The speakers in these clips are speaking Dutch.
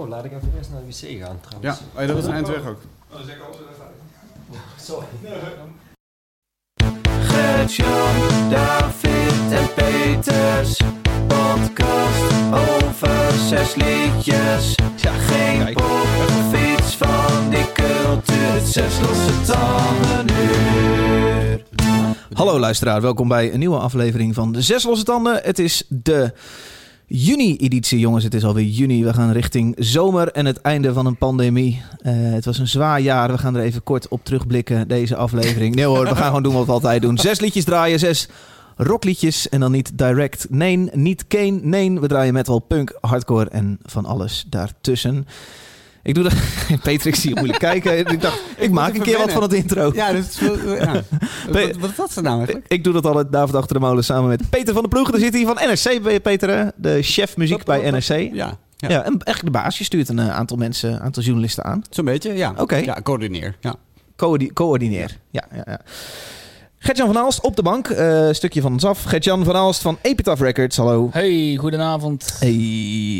Oh, laat ik even eerst naar de wc gaan trouwens. Ja, oh, dat was een eind weg ook. Sorry. Gert-Jan, David en Peters. Podcast over zes liedjes. Ja, geen pop of iets van die cultuur. Het zes losse tanden uur. Hallo luisteraar, welkom bij een nieuwe aflevering van de Zes Losse Tanden. Het is de juni-editie, jongens. Het is alweer juni. We gaan richting zomer en het einde van een pandemie. Eh, het was een zwaar jaar. We gaan er even kort op terugblikken, deze aflevering. Nee hoor, we gaan gewoon doen wat we altijd doen. Zes liedjes draaien, zes rockliedjes. En dan niet direct, nee, niet Kane, nee. We draaien metal, punk, hardcore en van alles daartussen. Ik doe dat... Peter, ik zie je moeilijk kijken. Ik dacht, ik, maak een keer wat van het intro. Ja, dat is veel, ja. wat, wat was dat nou eigenlijk? Ik doe dat altijd David achter de molen samen met Peter van de Ploeg. Daar zit hij van NRC, Peter, de chef muziek bij NRC. Ja, Ja, ja. en eigenlijk de baas. Je stuurt een eh, aantal mensen, een aantal journalisten aan. zo'n beetje, ja. Oké. Ja, coördineer. Ja. Coördi- coördineer. Ja, ja, ja. Gertjan van Aalst op de bank. eh, stukje van ons af. Gertjan van Aalst van Epitaph Records. Hallo. Hey, goedenavond. Hey,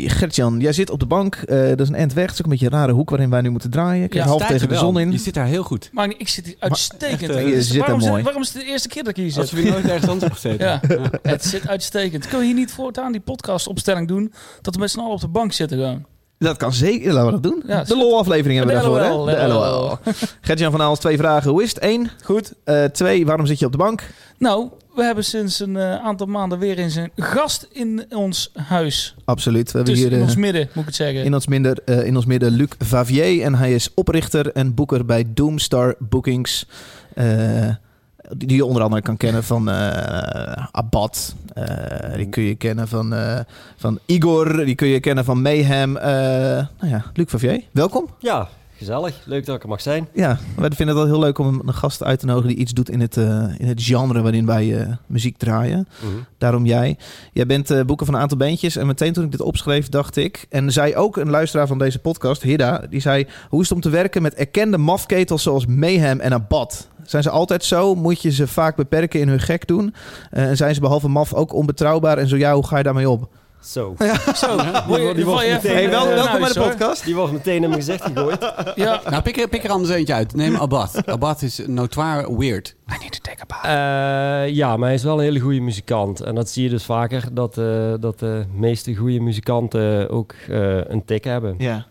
Gertjan, jij zit op de bank. Eh, dat is een end weg. Het is ook een beetje een rare hoek waarin wij nu moeten draaien. Ik kijk Ja, half tegen je de zon in. Je zit daar heel goed. Maar ik zit hier uitstekend. echt, eh, je zit waarom, zit- mooi. waarom is het de eerste keer dat ik hier Als zit? we nooit ergens anders op gezeten. Ja. Ja. Het zit uitstekend. Kunnen we hier niet voortaan die podcastopstelling doen? Dat we met z'n allen op de bank zitten gewoon. Dat kan zeker. Laten we dat doen. Ja, de LOL-aflevering hebben we daarvoor, LOL, hè? De LOL. LOL. Gertjan van Aalst, twee vragen. Hoe is het? Eén. Goed. Eh, twee, waarom zit je op de bank? Nou, we hebben sinds een eh, aantal maanden weer eens een gast in ons huis. Absoluut. We hebben Dus hier in eh, ons midden, moet ik het zeggen. in, ons minder, in ons midden Luc Vavier. En hij is oprichter en boeker bij Doomstar Bookings. Die je onder andere kan kennen van eh Abad. Eh, die kun je kennen van, eh, van Igor. Die kun je kennen van Mayhem. Nou ja, Luc Vavier, welkom. Ja, gezellig. Leuk dat ik er mag zijn. Ja, wij vinden het wel heel leuk om een gast uit te nodigen die iets doet in het, eh, in het genre waarin wij eh, muziek draaien. Daarom jij. Jij bent eh boeken van een aantal bandjes. En meteen toen ik dit opschreef, dacht ik. En zei ook een luisteraar van deze podcast, Hidda. Die zei: Hoe is het om te werken met erkende mafketels zoals Mayhem en Abad? Zijn ze altijd zo? Moet je ze vaak beperken in hun gek doen? En zijn ze behalve maf ook onbetrouwbaar? En zo ja, hoe ga je daarmee om? Zo. Zo, Die meteen- Hey, wel, welkom bij de hoor. podcast. Die was meteen in mijn gezicht gegooid. Ja. Nou, pik er, pik er anders eentje uit. Neem Abad. Abad is notoire weird. I need to take a bath. Eh, ja, maar hij is wel een hele goede muzikant. En dat zie je dus vaker, dat, eh, dat de meeste goede muzikanten ook eh, een tik hebben. Ja.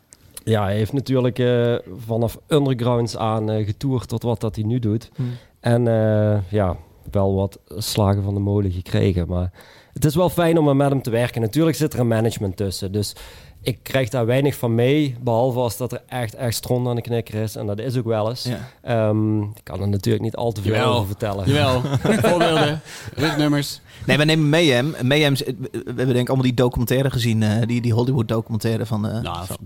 Ja, hij heeft natuurlijk eh, vanaf undergrounds aan eh, getoerd tot wat dat hij nu doet. Hm. En eh, ja, wel wat slagen van de molen gekregen. Maar het is wel fijn om er met hem te werken. Natuurlijk zit er een management tussen. Dus ik krijg daar weinig van mee. Behalve als dat er echt, echt stront aan de knikker is. En dat is ook wel eens. Ja. Ehm, ik kan er natuurlijk niet al te veel Jawel. over vertellen. Jawel. Voorbeelden. Ritnummers. Nee, we nemen Mayhem. Mayhem, we hebben denk ik allemaal die documentaire gezien. eh, die, die Hollywood documentaire van... eh, Nou, van-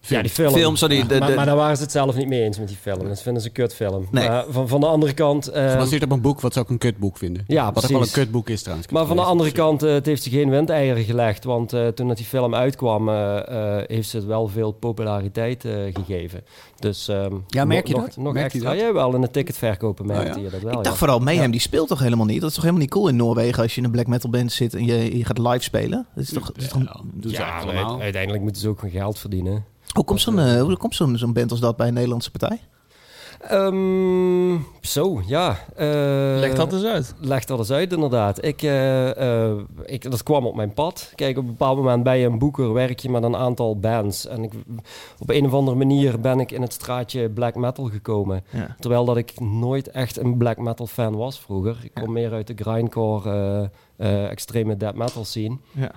Ja, die film. Film, sorry, de- maar, de- maar daar waren ze het zelf niet mee eens met die film. Dat vinden ze een kutfilm. Nee. Maar van, van de andere kant... ehm, Gebaseerd op een boek wat ze ook een kutboek vinden. Ja, Wat ook wel een precies. kutboek is trouwens. Maar van de andere kant, eh, het heeft ze geen windeieren gelegd. Want eh, toen dat die film uitkwam, heeft ze het wel veel populariteit eh, gegeven. Dus, ehm, Ja, merk je nog, dat? Nog Merk je extra. dat? Ja, wel in de ticketverkopen merkte Oh, ja? je dat wel. ik ja. dacht vooral, Mayhem Ja. die speelt toch helemaal niet? Dat is toch helemaal niet cool in Noorwegen als je in een black metal band zit en je, je gaat live spelen? Dat is toch, dat is toch- Ja, uiteindelijk moeten ze ook hun geld verdienen. Hoe komt zo'n eh, hoe komt zo'n zo'n band als dat bij een Nederlandse partij? Ehm, zo, ja. eh, Leg dat eens uit. Leg dat eens uit, inderdaad. Ik, eh, eh, ik, dat kwam op mijn pad. Kijk, op een bepaald moment bij een boeker werk je met een aantal bands. En ik, op een of andere manier ben ik in het straatje black metal gekomen. Ja. Terwijl dat ik nooit echt een black metal fan was vroeger. Ik kom meer uit de grindcore, eh, eh, extreme death metal scene. Ja.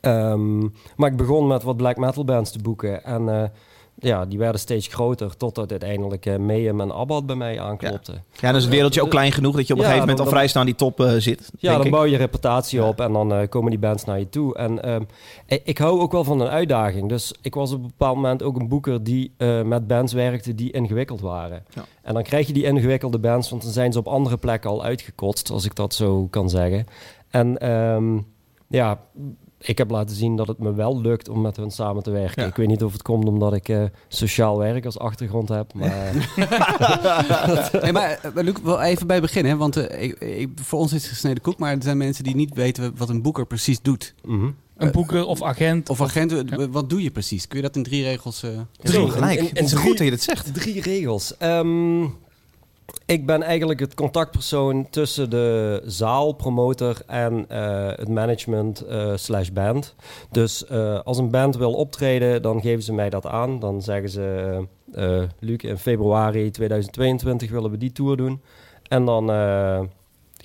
Ehm, maar ik begon met wat black metal bands te boeken. En eh, ja, die werden steeds groter. Totdat uiteindelijk eh Mayhem en Abbott bij mij aanklopten. Ja, dan is het wereldje ook klein genoeg dat je op een Ja, gegeven moment dan- al vrij staan die top eh, zit. Ja, dan ik. bouw je reputatie Ja. op en dan eh, komen die bands naar je toe. En ehm, ik, ik hou ook wel van een uitdaging. Dus ik was op een bepaald moment ook een boeker die eh, met bands werkte die ingewikkeld waren. Ja. En dan krijg je die ingewikkelde bands, want dan zijn ze op andere plekken al uitgekotst, als ik dat zo kan zeggen. En ehm, ja, ik heb laten zien dat het me wel lukt om met hun samen te werken. Ja. Ik weet niet of het komt omdat ik eh, sociaal werk als achtergrond heb, maar... Hey, maar eh, Luc, wel even bij het begin, hè? want eh, ik, ik, voor ons is het gesneden koek, maar er zijn mensen die niet weten wat een boeker precies doet. mhm. Een boeker of agent. Of agent, wat doe je precies? Kun je dat in drie regels... eh, Zo, wel gelijk. en- en het is drie- goed dat je dat zegt. Drie regels. Ehm, ik ben eigenlijk het contactpersoon tussen de zaalpromotor en eh, het management eh, band. Dus eh, als een band wil optreden, dan geven ze mij dat aan. Dan zeggen ze, Luc, in februari 2022 willen we die tour doen. En dan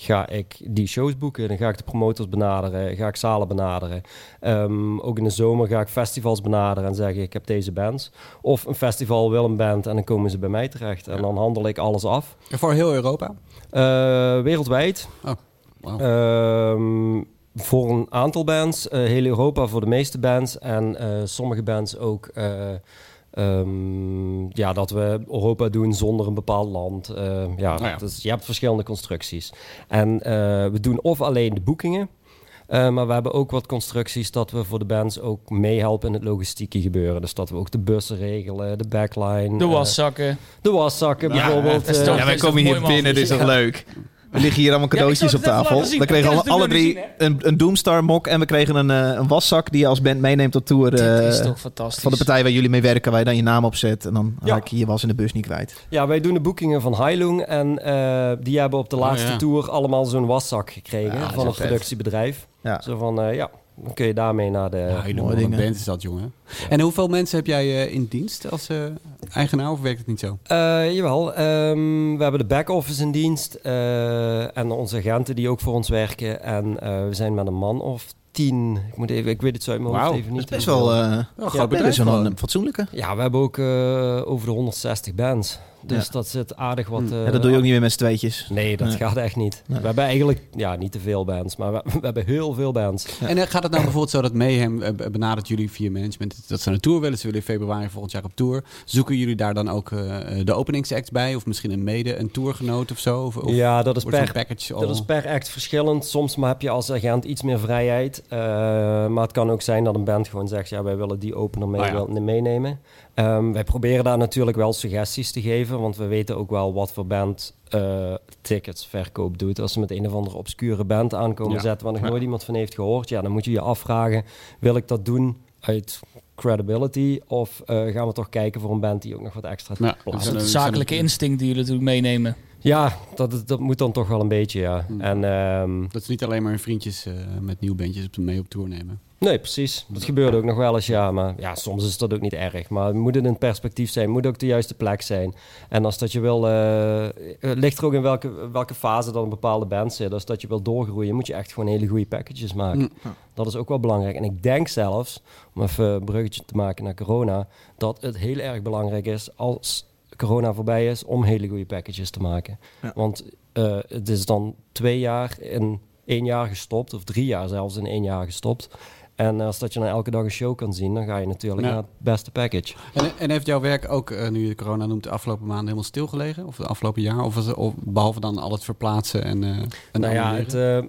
ga ik die shows boeken. Dan ga ik de promotors benaderen, ga ik zalen benaderen. Ehm, ook in de zomer ga ik festivals benaderen en zeggen ik heb deze bands. Of een festival wil een band en dan komen ze bij mij terecht. En dan handel ik alles af. Voor heel Europa? Eh, wereldwijd. Wauw. Ehm, voor een aantal bands. eh, heel Europa voor de meeste bands. En eh, sommige bands ook... eh, ehm, ja, dat we Europa doen zonder een bepaald land. Eh, ja, ja. Dus je hebt verschillende constructies. En eh, we doen of alleen de boekingen. eh, maar we hebben ook wat constructies dat we voor de bands ook meehelpen in het logistieke gebeuren. Dus dat we ook de bussen regelen, de backline. De eh, waszakken. de waszakken Ja, bijvoorbeeld. dat is Ja, wij is komen hier binnen, dit is toch Ja. leuk. We liggen hier allemaal cadeautjes op het tafel. zien. We kregen alle, natuurlijk drie een, een Doomstar mok en we kregen een, eh, een waszak die je als band meeneemt op tour. Dit eh, is toch fantastisch. van de partij waar jullie mee werken, waar je dan je naam op zet. En dan Ja. raak je je was in de bus niet kwijt. Ja, wij doen de boekingen van Heilung en eh, die hebben op de Oh, laatste ja. tour allemaal zo'n waszak gekregen van vet. productiebedrijf. Ja. Zo van, eh, ja, dan kun je daarmee naar de... Ja, mooie dingen. band is dat, jongen. En hoeveel mensen heb jij eh, in dienst als eh, eigenaar of werkt het niet zo? Eh, jawel, ehm, we hebben de back-office in dienst eh, en onze agenten die ook voor ons werken. En eh, we zijn met een man of tien, ik, moet even, ik weet het zo uit mijn hoofd Wauw, even Dat niet. is best hoeveel. wel, eh Wel een Ja, groot bedrijf. best wel een fatsoenlijke. Ja, we hebben ook eh, over de 160 bands. Dus Ja. dat zit aardig wat... Eh, Ja, dat doe je ook niet meer met z'n tweetjes. Nee, dat Nee. gaat echt niet. Nee. We hebben eigenlijk, ja, niet te veel bands, maar we, we hebben heel veel bands. En eh, gaat het nou bijvoorbeeld zo dat Mayhem eh, benadert jullie via management dat ze een tour willen? Ze willen in februari volgend jaar op tour. Zoeken jullie daar dan ook eh, de openingsact bij? Of misschien een mede, een tourgenoot of zo? Of, of ja, dat is, per, package al... dat is per act verschillend. Soms maar heb je als agent iets meer vrijheid. Eh, maar het kan ook zijn dat een band gewoon zegt... ja, wij willen die opener mee, Ah, meenemen. Ehm, wij proberen daar natuurlijk wel suggesties te geven... want we weten ook wel wat voor band eh, tickets verkoop doet. Als ze met een of andere obscure band aankomen Ja. zetten... waar nog Ja. nooit iemand van heeft gehoord... ja, dan moet je je afvragen... wil ik dat doen uit credibility... of eh, gaan we toch kijken voor een band die ook nog wat extra... Ja, dat is het zakelijke instinct die jullie natuurlijk meenemen. Ja, dat, is- dat moet dan toch wel een beetje, ja. Hmm. En... ehm, Dat ze niet alleen maar hun vriendjes eh, met nieuwe bandjes op de mee op tour nemen. Nee, precies. Dat gebeurt ook nog wel eens, ja. Maar ja, soms is dat ook niet erg. Maar het moet in een perspectief zijn. Het moet ook de juiste plek zijn. En als dat je wil... eh, het ligt er ook in welke, welke fase dan een bepaalde band zit. Als dat je wil doorgroeien, moet je echt gewoon hele goede packages maken. Mm. Dat is ook wel belangrijk. En ik denk zelfs, om even een bruggetje te maken naar corona... dat het heel erg belangrijk is als corona voorbij is... om hele goede packages te maken. Ja. Want eh, het is dan twee jaar in één jaar gestopt... of drie jaar zelfs in één jaar gestopt... En als dat je dan elke dag een show kan zien, dan ga je natuurlijk Ja. naar het beste package. En, en heeft jouw werk ook, eh, nu je corona noemt, de afgelopen maanden helemaal stilgelegen? Of de afgelopen jaar? Of, was het- of behalve dan al het verplaatsen en, eh en nou ja, het, eh,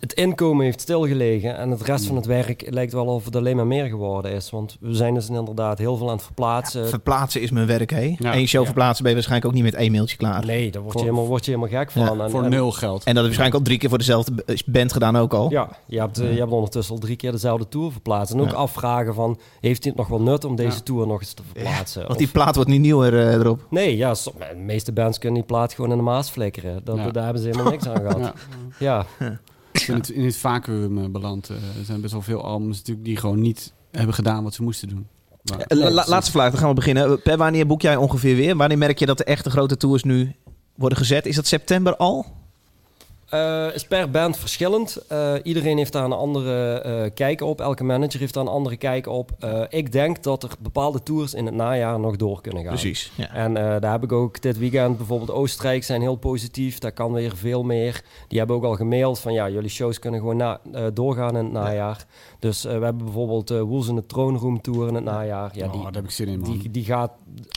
het inkomen heeft stilgelegen en het rest van het werk lijkt wel of het alleen maar meer geworden is. Want we zijn dus inderdaad heel veel aan het verplaatsen. Verplaatsen is mijn werk, hé. Ja. Eén show Ja. verplaatsen ben je waarschijnlijk ook niet met één mailtje klaar. nee, daar word je, helemaal, word je helemaal gek Ja, van. En- voor en- nul geld. En dat heb je waarschijnlijk al drie keer voor dezelfde band gedaan ook al. Ja, je hebt, eh, je hebt ondertussen al drie keer dezelfde tour verplaatst. En ook Ja. afvragen van, heeft het nog wel nut om deze Ja. tour nog eens te verplaatsen? Want Of- die plaat wordt niet nieuwer eh, erop. Nee, ja, de meeste bands kunnen die plaat gewoon in de maas flikkeren. Dat, Ja. Daar hebben ze helemaal niks aan gehad. Ja. Ja. in het, in het vacuüm eh, beland. eh, er zijn best wel veel albums natuurlijk die gewoon niet hebben gedaan wat ze moesten doen. Maar- la- la- laatste vraag, dan gaan we beginnen. Per wanneer boek jij ongeveer weer? Wanneer merk je dat de echte grote tours nu worden gezet? Is dat september al? Eh, is per band verschillend. Eh, iedereen heeft daar een andere eh, kijk op. Elke manager heeft daar een andere kijk op. Ik denk dat er bepaalde tours in het najaar nog door kunnen gaan. Precies. Ja. En daar heb ik ook dit weekend bijvoorbeeld Oostenrijk zijn heel positief. Daar kan weer veel meer. Die hebben ook al gemaild van ja, jullie shows kunnen gewoon na, doorgaan in het najaar. Dus eh, we hebben bijvoorbeeld eh Wolves in de Throne Room Tour in het najaar. Ja, oh, die, daar heb ik zin in, man. die, die gaat,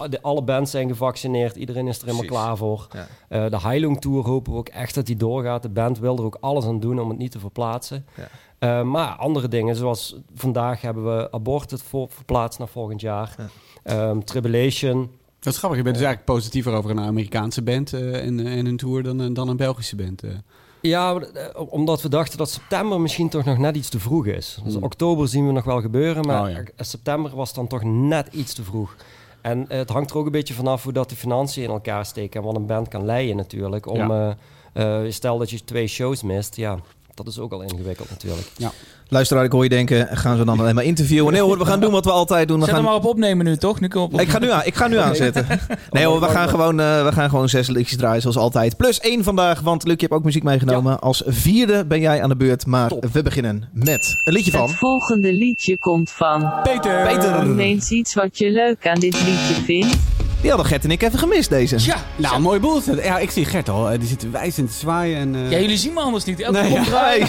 de, alle bands zijn gevaccineerd. Iedereen is er helemaal Precies. klaar voor. Ja. Eh, de Heilung Tour hopen we ook echt dat die doorgaat. De band wil er ook alles aan doen om het niet te verplaatsen. Ja. Maar andere dingen, zoals vandaag hebben we Aborted voor, verplaatst naar volgend jaar. Ja. Ehm, Tribulation. Dat is grappig. Je bent dus eigenlijk positiever over een Amerikaanse band en, en een tour dan, dan een Belgische band. Ja, eh, omdat we dachten dat september misschien toch nog net iets te vroeg is. Dus Hmm. oktober zien we nog wel gebeuren, maar Oh, ja. eh, september was dan toch net iets te vroeg. En eh, het hangt er ook een beetje vanaf hoe dat de financiën in elkaar steken en wat een band kan leiden natuurlijk. Om, Ja. stel dat je twee shows mist, ja, dat is ook al ingewikkeld natuurlijk. Luisteraar, ik hoor je denken, gaan ze dan alleen maar interviewen? Nee hoor, we gaan doen wat we altijd doen. We Zet hem gaan... maar op opnemen nu, toch? Nu kunnen we op Ik ga nu aan, ik ga nu aanzetten. Nee hoor, we gaan gewoon, eh, we gaan gewoon zes liedjes draaien zoals altijd. Plus één vandaag, want Luc, je hebt ook muziek meegenomen. Als vierde ben jij aan de beurt, maar Top. we beginnen met een liedje van... Het volgende liedje komt van. Peter! Peter. Noem eens iets wat je leuk aan dit liedje vindt. Die hadden Gert en ik even gemist, deze. Ja, Nou, mooi boel. Ja, ik zie Gert al. Eh, Die zit wijzend te zwaaien. En, eh, ja, jullie zien me anders niet. Elke Nee, keer ja. draaien.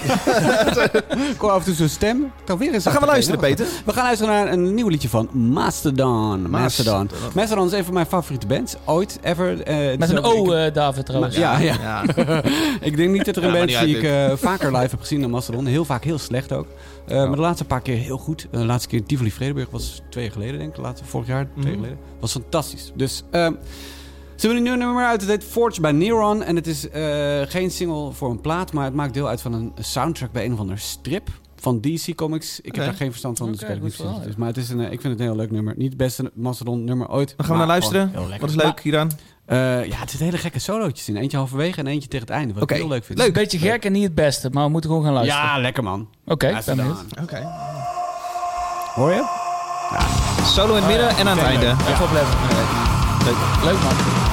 Ik hoor af en toe zo'n stem. Kan weer eens Dan gaan we luisteren, Peter. We gaan luisteren naar een nieuw liedje van Mastodon. Mastodon. Mastodon is een van mijn favoriete bands. Ooit, ever. Eh, Met een O, ik- eh, David, trouwens. Ja, ja. Ja. ik denk niet dat er een Ja, band die ik vaker live heb gezien dan Mastodon. Heel vaak heel slecht ook. Eh, Maar de laatste paar keer heel goed. Eh, De laatste keer Tivoli Vredenburg was twee jaar geleden, denk ik. Laatste, vorig jaar, twee jaar Mhm. geleden. Was fantastisch. Dus ehm, ze hebben een nieuw nummer uit. Het heet Forge bij Neuron. En het is eh, geen single voor een plaat, maar het maakt deel uit van een soundtrack bij een of andere strip. Van DC Comics. Ik heb daar geen verstand van, dus Oké, ik weet niet precies Maar het is een, ik vind het een heel leuk nummer. Niet het beste Mastodon nummer ooit. Dan gaan we naar luisteren. gewoon heel lekker. Wat is leuk hieraan? Eh, ja, het zit hele gekke solootjes in. Eentje halverwege en eentje tegen het einde. Wat ik heel leuk vind. Een beetje gek en niet het beste, maar we moeten gewoon gaan luisteren. Ja, lekker man. Oké, ik ben. Oké. Hoor je? Solo in het midden en aan het einde. Even opletten. Leuk. Leuk man.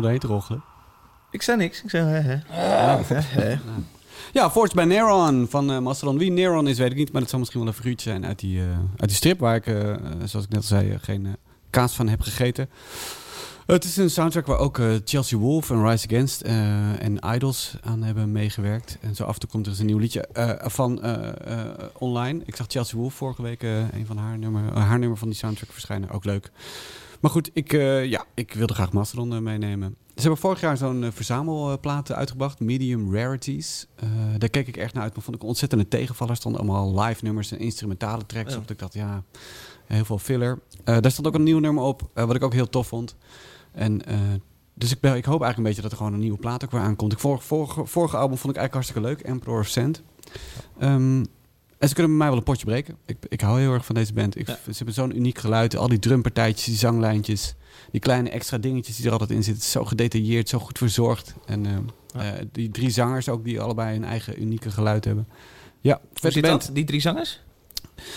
Nou doorheen te roggelen? Ik zei niks. Ik zei, hè, hè. Hè, hè. Ja, Forged by Neron van eh, Mastodon. Wie Neron is, weet ik niet. Maar het zal misschien wel een figuurtje zijn uit die, eh, uit die strip... waar ik, eh, zoals ik net al zei, geen kaas van heb gegeten. Het is een soundtrack waar ook Chelsea Wolf en Rise Against eh, en Idols aan hebben meegewerkt. En zo af en toe komt er eens een nieuw liedje eh, van online. Ik zag Chelsea Wolf vorige week een van haar nummer, haar nummer van die soundtrack verschijnen. Ook leuk. Maar goed, ik, eh, ja, ik wilde graag Mastodon eh, meenemen. Ze hebben vorig jaar zo'n eh, verzamelplaat uitgebracht, Medium Rarities. Daar keek ik echt naar uit, maar vond ik een ontzettende tegenvaller. Er stonden allemaal live nummers en instrumentale tracks Ja. op. Ik dacht, ja, heel veel filler. Daar stond ook een nieuw nummer op, wat ik ook heel tof vond. En, dus ik, ben, ik hoop eigenlijk een beetje dat er gewoon een nieuwe plaat ook weer aankomt. Ik, vorige, vorige, vorige album vond ik eigenlijk hartstikke leuk, Emperor of Sand. Ehm, en ze kunnen bij mij wel een potje breken. Ik, ik hou heel erg van deze band. Ik, Ja. Ze hebben zo'n uniek geluid. Al die drumpartijtjes, die zanglijntjes. Die kleine extra dingetjes die er altijd in zitten. Zo gedetailleerd, zo goed verzorgd. En ehm, Ja. eh, die drie zangers ook, die allebei een eigen unieke geluid hebben. Ja, zit band. dat? Die drie zangers?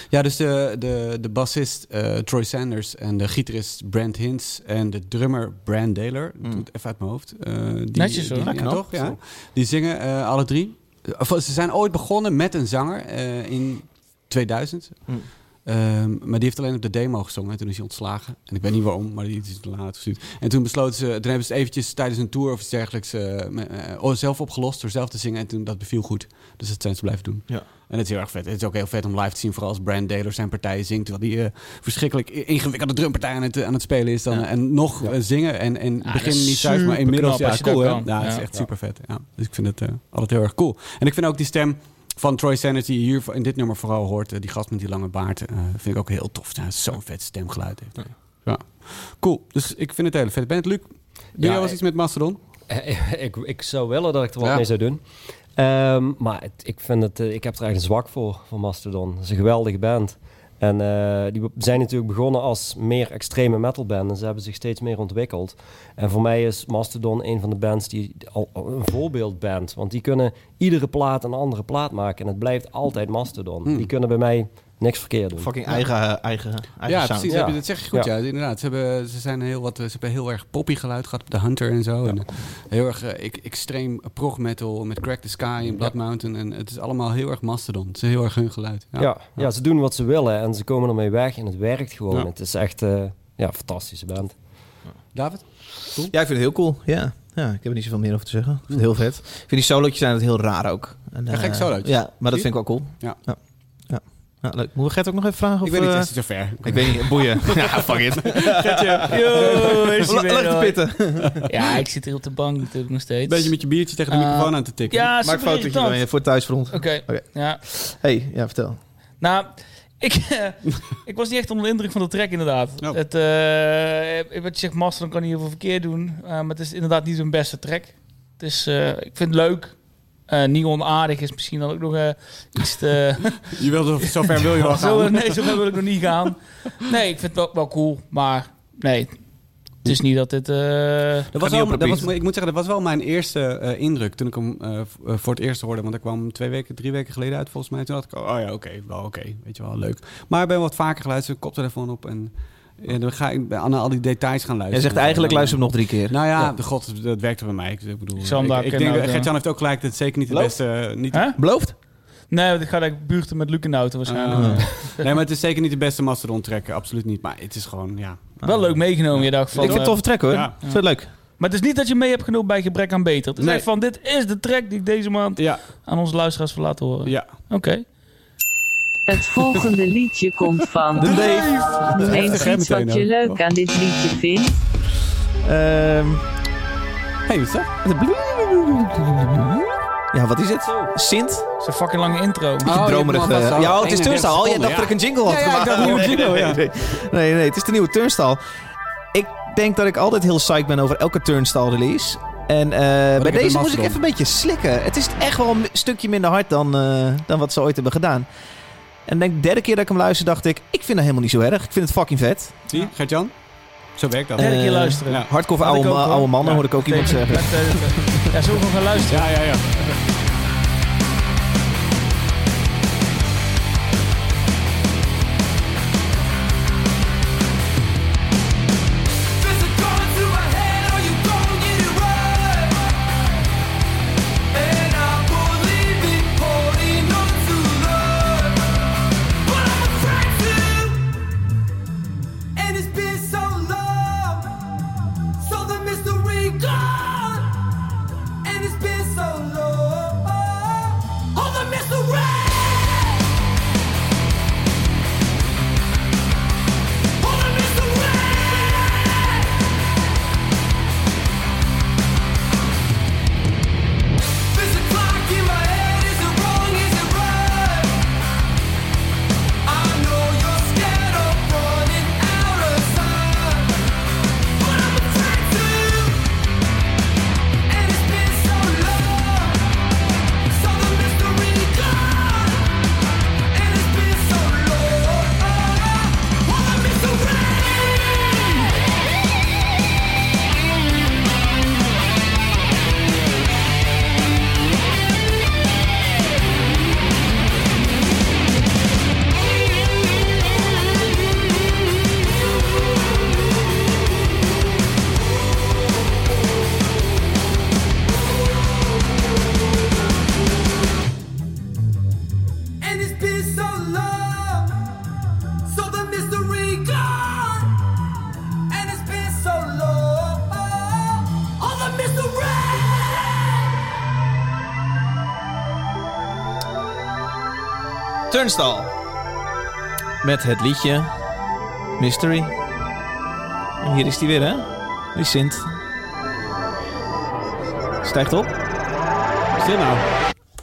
Ja, dus de, de, de bassist eh, Troy Sanders en de gitarist Brent Hins en de drummer Brand Daler, Mm. even uit mijn hoofd. eh, die, Netjes, hoor. die- Ja, toch? Ja. Die zingen alle drie. Of, ze zijn ooit begonnen met een zanger eh, in 2000. Mm. Ehm, maar die heeft alleen op de demo gezongen en toen is hij ontslagen. En ik weet niet waarom, maar die is later gestuurd. En toen besloten ze, toen hebben ze het eventjes tijdens een tour of iets dergelijks eh, eh, oh, zelf opgelost door zelf te zingen. En toen dat beviel goed. Dus dat zijn ze blijven doen. Ja. En het is heel erg vet. Het is ook heel vet om live te zien, vooral als Brand Daler zijn partijen zingt. Terwijl die eh, verschrikkelijk ingewikkelde drumpartij aan het, aan het spelen is. Dan, Ja. En nog Ja. zingen en, en dat begin niet thuis, maar inmiddels superknap ja, cool. Ja, het is Ja. echt super vet. Ja. Dus ik vind het eh, altijd heel erg cool. En ik vind ook die stem van Troy je hier in dit nummer vooral hoort, eh, die gast met die lange baard, eh, vind ik ook heel tof. Ja, Zo'n vet stemgeluid heeft. hij. Ja. Cool. Dus ik vind het heel vet. Ben het Luc? Doe jij wel eens ik- iets met Mastodon? ik, ik zou willen dat ik er wat mee zou doen. Ehm, maar het- ik, vind het, eh, ik heb er echt een zwak voor, voor Mastodon. Het is een geweldige band. En eh, die zijn natuurlijk begonnen als meer extreme metal band. En ze hebben zich steeds meer ontwikkeld. En voor mij is Mastodon een van de bands die al al een voorbeeldband. Want die kunnen iedere plaat een andere plaat maken. En het blijft altijd Mastodon. Hmm. Die kunnen bij mij niks verkeerd doen. Fucking eigen, eigen, eigen Ja, sound. precies. Ja. Heb je- Dat zeg je goed, ja. Ja. Inderdaad. Ze hebben, ze zijn heel wat, ze hebben heel erg poppy geluid gehad op de Hunter en zo. En heel erg eh, extreem prog metal met Crack the Sky en Blood Mountain. En het is allemaal heel erg Mastodon. Het is heel erg hun geluid. Ja. Ja, ze doen wat ze willen en ze komen ermee weg en het werkt gewoon. Ja. Het is echt eh, ja, een fantastische band. David? Ja, ik vind het heel cool. Ja. ja, ik heb er niet zoveel meer over te zeggen. Ik vind het heel vet. Ik vind die solootjes zijn het heel raar ook. En, Ja, eh, gek solootjes. Ja, maar dat vind ik wel cool. Ja. Ja, ja leuk. Moeten we Gert ook nog even vragen? Of, ik weet niet, eh, het is niet zo ver. ik weet niet, boeien. ja, fuck it. Yo, pitten. Ja, ik zit hier op de bank natuurlijk nog steeds. Een beetje met je biertje tegen de Eh, microfoon aan te tikken. Ja, Maak fotootje van je voor het thuisfront. Oké, Oké. ja. hey, ja, vertel. Nou, ik, ik was niet echt onder de indruk van de track inderdaad. Oh. Het, eh, wat je zegt, Master, dan kan hij heel veel verkeerd doen. Eh, maar het is inderdaad niet zijn beste track. Het is, eh, ik vind het leuk. Eh niet onaardig is misschien dan ook nog eh, iets te... Je wilde, zover wil je wel zo, gaan. nee, zo ver wil ik nog niet gaan. Nee, ik vind het wel, wel cool. Maar nee, het is niet dat dit... eh, Dat was wel, dat was, ik moet zeggen, dat was wel mijn eerste eh, indruk toen ik hem voor het eerst hoorde. Want ik kwam twee weken, drie weken geleden uit volgens mij. Toen dacht ik, oh ja, oké, wel oké. Weet je wel, leuk. Maar ik ben wat vaker geluisterd, koptelefoon op en, en dan ga ik aan al die details gaan luisteren. Jij zegt eigenlijk luister hem nog drie keer. Nou ja, Ja. de god, dat werkte bij mij. Ik, bedoel, Ik daar denk, ja. heeft ook gelijk dat het zeker niet de beste... eh, Niet? Beloofd? Nee, want ik ga de buurten met Luc in de auto waarschijnlijk. Ah. nee, maar het is zeker niet de beste Mastodon trekken, absoluut niet. Maar het is gewoon, ja. Wel leuk meegenomen, je dacht van... ik vind het eh, tof trek hoor. Ja. Vind het leuk. Maar het is niet dat je mee hebt genomen bij gebrek aan beter. Het is Nee. echt van, dit is de track die ik deze maand Ja, aan onze luisteraars wil laten horen. ja. Oké. Het volgende liedje komt van. De Dave. Eens iets wat je leuk aan dit liedje vindt. Ehm, hey, wat is dat? ja, wat is het? Sint? Het is een fucking lange intro. Oh, je dromerig. eh, ja, oh, het is 31 Turnstile. Oh, jij dacht dat ik een jingle had Ja, ja, ik gemaakt. nieuwe Nee, jingle, nee, ja. nee, nee, nee, het is de nieuwe Turnstile. Ik denk dat ik altijd heel psyched ben over elke Turnstile release. En eh, bij deze moest ik even een beetje slikken. Het is echt wel een stukje minder hard dan, eh, dan wat ze ooit hebben gedaan. En denk de derde keer dat ik hem luister, dacht ik... Ik vind het helemaal niet zo erg. Ik vind het fucking vet. Zie je, Gert-Jan? Zo werkt dat. Derde keer Eh, luisteren. ja. Hardcore oude, hoor. oude mannen, Ja. hoorde ik ook iemand zeggen. ja, gewoon gaan luisteren? Ja, ja, ja. Turnstile. Met het liedje Mystery. En hier is die weer, hè? Die Sint. Stijgt op. Wat is dit nou?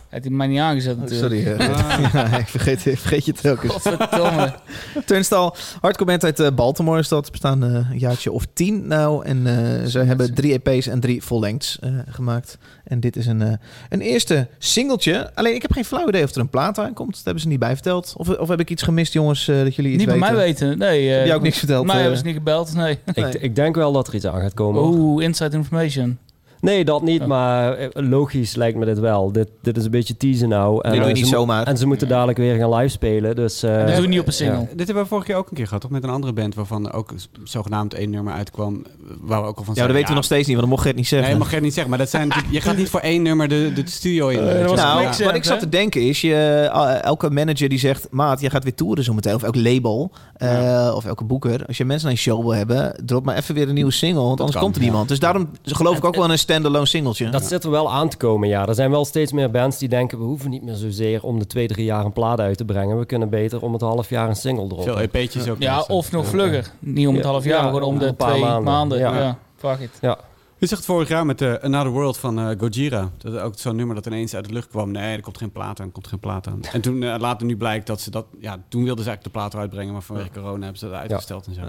Heeft hij mij niet aangezet Oh, natuurlijk. sorry, eh, ja, ik, vergeet, ik vergeet je telkens. Godverdomme. Turnstile, hardcore band uit eh, Baltimore is dat. Ze bestaan eh, een jaartje of tien nou. En eh, ze hebben drie EP's en drie full-lengths eh, gemaakt. En dit is een, eh, een eerste singeltje. Alleen ik heb geen flauw idee of er een plaat aankomt. Dat hebben ze niet bij verteld. Of, of heb ik iets gemist, jongens, eh, dat jullie iets Niet bij mij weten. Nee. Heb jij ook niks verteld? Mij hebben ze niet gebeld. Nee. Ik, ik denk wel dat er iets aan gaat komen. Oeh, inside information. Nee, dat niet, maar eh, logisch lijkt me dit wel. Dit, dit is een beetje teasen nou. En, Dit doe je eh, niet zomaar. En ze moeten dadelijk weer gaan live spelen. Dus, eh, dat doe je niet op een single. ja. Dit hebben we vorige keer ook een keer gehad, toch? Met een andere band waarvan ook zogenaamd één nummer uitkwam. Waar we ook al van Ja, dat weten we nog steeds niet, want dan mocht je het niet zeggen. Nee, mag je het niet zeggen. Maar dat zijn natuurlijk, je gaat niet voor één nummer de, de studio in. Dat nou, wat ik zat te denken is, je, elke manager die zegt, maat, je gaat weer toeren zometeen, of elk label, eh, of elke boeker. Als je mensen naar je show wil hebben, drop maar even weer een nieuwe single, want anders kan, komt er ja. niemand. Dus daarom geloof ik ook wel in een standalone singeltje. Dat zit er wel aan te komen, ja. Er zijn wel steeds meer bands die denken... we hoeven niet meer zozeer om de twee, drie jaar een plaat uit te brengen. We kunnen beter om het half jaar een single droppen. Veel EP'tjes ook. Ja, of nog vlugger. Niet om het half jaar, ja, maar gewoon om de twee maanden. maanden. Ja. Ja, fuck it. Ja. Je zegt vorig jaar met eh, Another World van eh, Gojira. Dat is ook zo'n nummer dat ineens uit de lucht kwam. Nee, er komt geen plaat aan, er komt geen plaat aan. En toen eh, later nu blijkt dat ze dat... Ja, toen wilden ze eigenlijk de plaat eruit brengen, maar vanwege corona hebben ze dat uitgesteld en zo.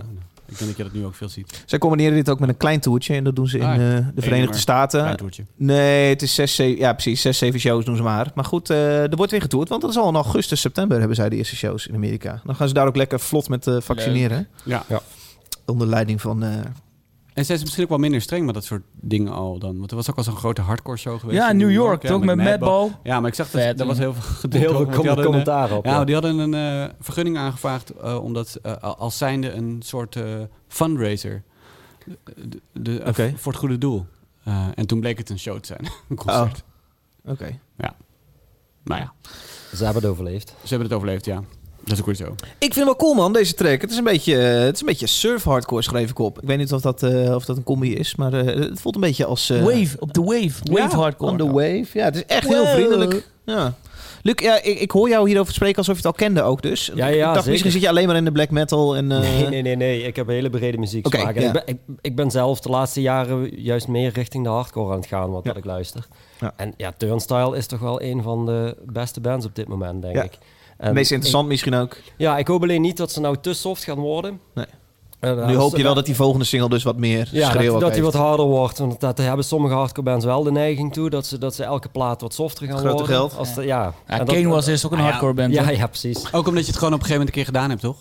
Ik denk dat je dat nu ook veel ziet. Zij combineren dit ook met een klein toertje en dat doen ze in Ah, ja. eh, de Verenigde nummer. Staten. Klein toertje. Nee, het is zes, zeven, ja precies, zes, zeven shows doen ze maar. Maar goed, eh, er wordt weer getoerd, want dat is al in augustus, september hebben zij de eerste shows in Amerika. Dan gaan ze daar ook lekker vlot met eh, vaccineren. Ja. Onder leiding van... eh, En zijn ze misschien ook wel minder streng met dat soort dingen al dan? Want er was ook al zo'n grote hardcore show geweest. Ja, in New York, ja, toch? Met Madball. Ja, maar ik zag dat Vet, daar was ja. heel veel Heel gedeeld. een, commentaar op. Ja, ja. die hadden een eh, vergunning aangevraagd eh, omdat eh, als zijnde een soort eh, fundraiser. De, eh. Voor het goede doel. Eh, en toen bleek het een show te zijn. een concert. Oké. Nou ja, Ze hebben het overleefd. ze hebben het overleefd, ja. Dat is ook weer zo. Ik vind hem wel cool man, deze track. Het is een beetje, eh, het is een beetje surf hardcore schreef ik op. Ik weet niet of dat, eh, of dat een combi is, maar eh, het voelt een beetje als... eh, Wave, op de wave. Wave ja, hardcore. On the wave. Ja, het is echt heel vriendelijk. Ja. Luc, ja, ik, ik hoor jou hierover spreken alsof je het al kende ook dus. Ja, ik ja, dacht, zeker. misschien zit je alleen maar in de black metal en... eh, Nee, nee, nee, nee. Ik heb een hele brede muziek. Ja. ik, ben, ik, ik ben zelf de laatste jaren juist meer richting de hardcore aan het gaan, wat, Ja. wat ik luister. Ja. En ja, Turnstile is toch wel een van de beste bands op dit moment, denk Ja. ik. Het meest interessant misschien ook. ja, ik hoop alleen niet dat ze nou te soft gaan worden. Nee. En, Nu eh, hoop je wel dat die volgende single dus wat meer ja, schreeuw dat, ook dat die wat harder wordt. Want dat hebben sommige hardcore bands wel de neiging toe. Dat ze, dat ze elke plaat wat softer gaan Grote worden. geld. Als de, ja. Ja, En dat- Kane was eerst ook een Ah, ja. hardcore band. Ja, ja, precies. Ook omdat je het gewoon op een gegeven moment een keer gedaan hebt, toch?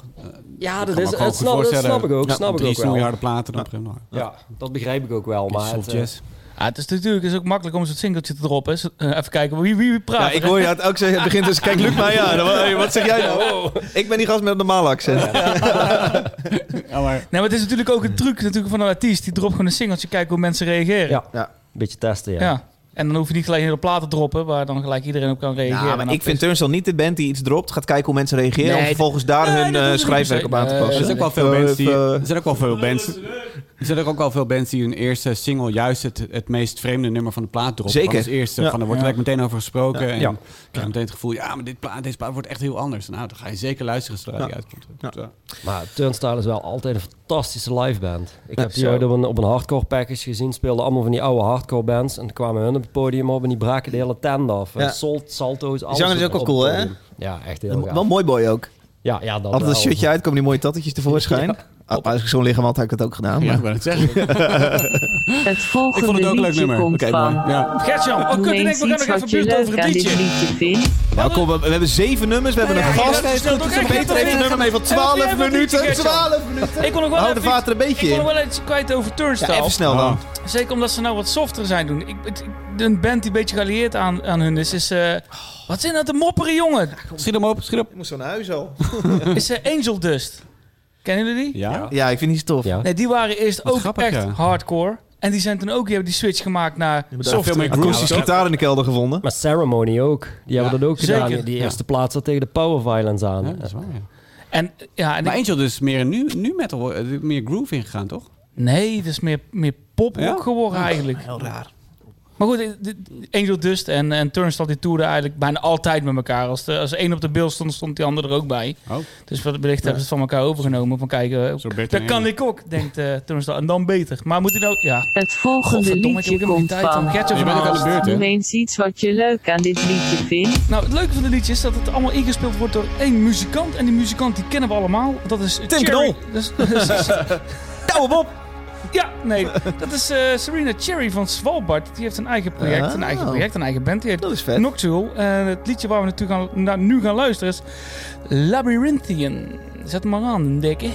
Ja, Ik dat, is, dat, snap, dat voorstellen. snap ik ook. Ja, snap ik Drie ook wel. platen dan op een gegeven moment. Ja, dat begrijp ik ook wel. Maar Soft het, eh. Ja, het is natuurlijk is ook makkelijk om zo'n singeltje te droppen. Eh, even kijken wie, wie, wie praat. Ja, ik hoor je het ook zeggen. Het begint dus, kijk Luc maar ja. Dan- hey, wat zeg jij nou? Ik ben die gast met een normaal accent. Ja, maar... Nee, maar het is natuurlijk ook een truc natuurlijk van een artiest. Die dropt gewoon een singeltje, kijken hoe mensen reageren. Ja. Ja. Een beetje testen, ja. En dan hoef je niet gelijk een hele plaat te droppen, waar dan gelijk iedereen op kan reageren. Ja, maar ik vind Turnstile niet de band die iets dropt, gaat kijken hoe mensen reageren Nee, om vervolgens daar nee, hun eh, schrijfwerk op aan te se. passen. Er zijn ook wel veel Eh, bands die... Er zijn ook wel veel bands... Er zijn ook wel veel bands die hun eerste single juist het, het meest vreemde nummer van de plaat droppen. Zeker. Van als eerste. Ja. Van, er wordt Ja. meteen over gesproken. En Ja. ik krijg meteen het gevoel, ja, maar dit plaat, deze plaat wordt echt heel anders. Nou, dan ga je zeker luisteren zodra die uitkomt. Ja. Ja. Maar Turnstile is wel altijd een fantastische liveband. Ik Ja, heb die op een, op een hardcore package gezien. Speelden allemaal van die oude hardcore bands. En dan kwamen hun op het podium op en die braken de hele tent af. Ja. Salt, salto's, alles. zanger is ook wel cool, hè? Ja, echt heel gaaf. Wel mooi boy ook. Ja, ja, dat Altijd een shirtje uit, komen die mooie tattetjes tevoorschijn. Ah, als ik zo'n lichaam had, had ik dat ook gedaan. Ja, maar- ik wou het zeggen. Het Ik volgende vond het ook een leuk liedje nummer. komt Oké. Ja. Gertjan, oh Noem kut, ik denk, eens we gaan nog even je buurt over het liedje. Nou, kom, we, we hebben zeven nummers. We hebben Ja, een ja, gast. dat is Hij is goed. Dus Peter heeft een even- nummer mee van even- 12 even een liedje, minuten. Gertjan. 12 minuten. Ik kon nog wel Hou de even, vaart er een beetje ik kon in. nog wel iets kwijt over Ja, Turnstile. even snel dan. Zeker omdat ze nou wat softer zijn doen. Ik, een band die een beetje geallieerd aan, aan hun is, is eh, wat zijn dat de mopperen jongen? Schiet hem op, schiet op. Ik moest zo naar huis al. Is eh, Angel Dust. Kennen jullie die? Ja? Ja, ik vind die tof. Ja. Nee, die waren eerst Wat ook grappig, echt ja. hardcore. En die zijn toen ook, die hebben die switch gemaakt naar veel meer Akoestische gitaar in de kelder gevonden. Maar Ceremony ook. Die hebben dat ook zeker. gedaan. Die, eerste plaats zat tegen de Power Violence aan. Ja, dat is waar, ja. En, ja, en Maar ik- Angel dus meer nu, nu metal, eh, meer groove ingegaan, toch? nee, het is meer, meer pop Ja? geworden eigenlijk. Heel raar. Maar goed, Angel Dust en, en Turnstile die toerden eigenlijk bijna altijd met elkaar. Als, de, als één op de beeld stond, stond die ander er ook bij. Oh, Dus wat wellicht hebben ze het van elkaar overgenomen. Van kijken, dat kan ik ook, denkt eh Turnstile. En dan beter. Maar moet hij nou... Ja, Het volgende Godverdomme, ik heb liedje komt niet tijd, van. Je bent ook aan de beurt, hè? Noem eens iets wat je leuk aan dit liedje vindt. Nou, het leuke van de liedje is dat het allemaal ingespeeld wordt door één muzikant. En die muzikant die kennen we allemaal. Dat is Tim. Knol. Douwe Bob! Ja, nee. Dat is eh, Serena Cherry van Svalbard. Die heeft een eigen project, een eigen project, een eigen band. Die heet Dat is vet. Nocturnal. En het liedje waar we natuurlijk gaan, nu gaan luisteren is Labyrinthian. Zet hem maar aan, dikke.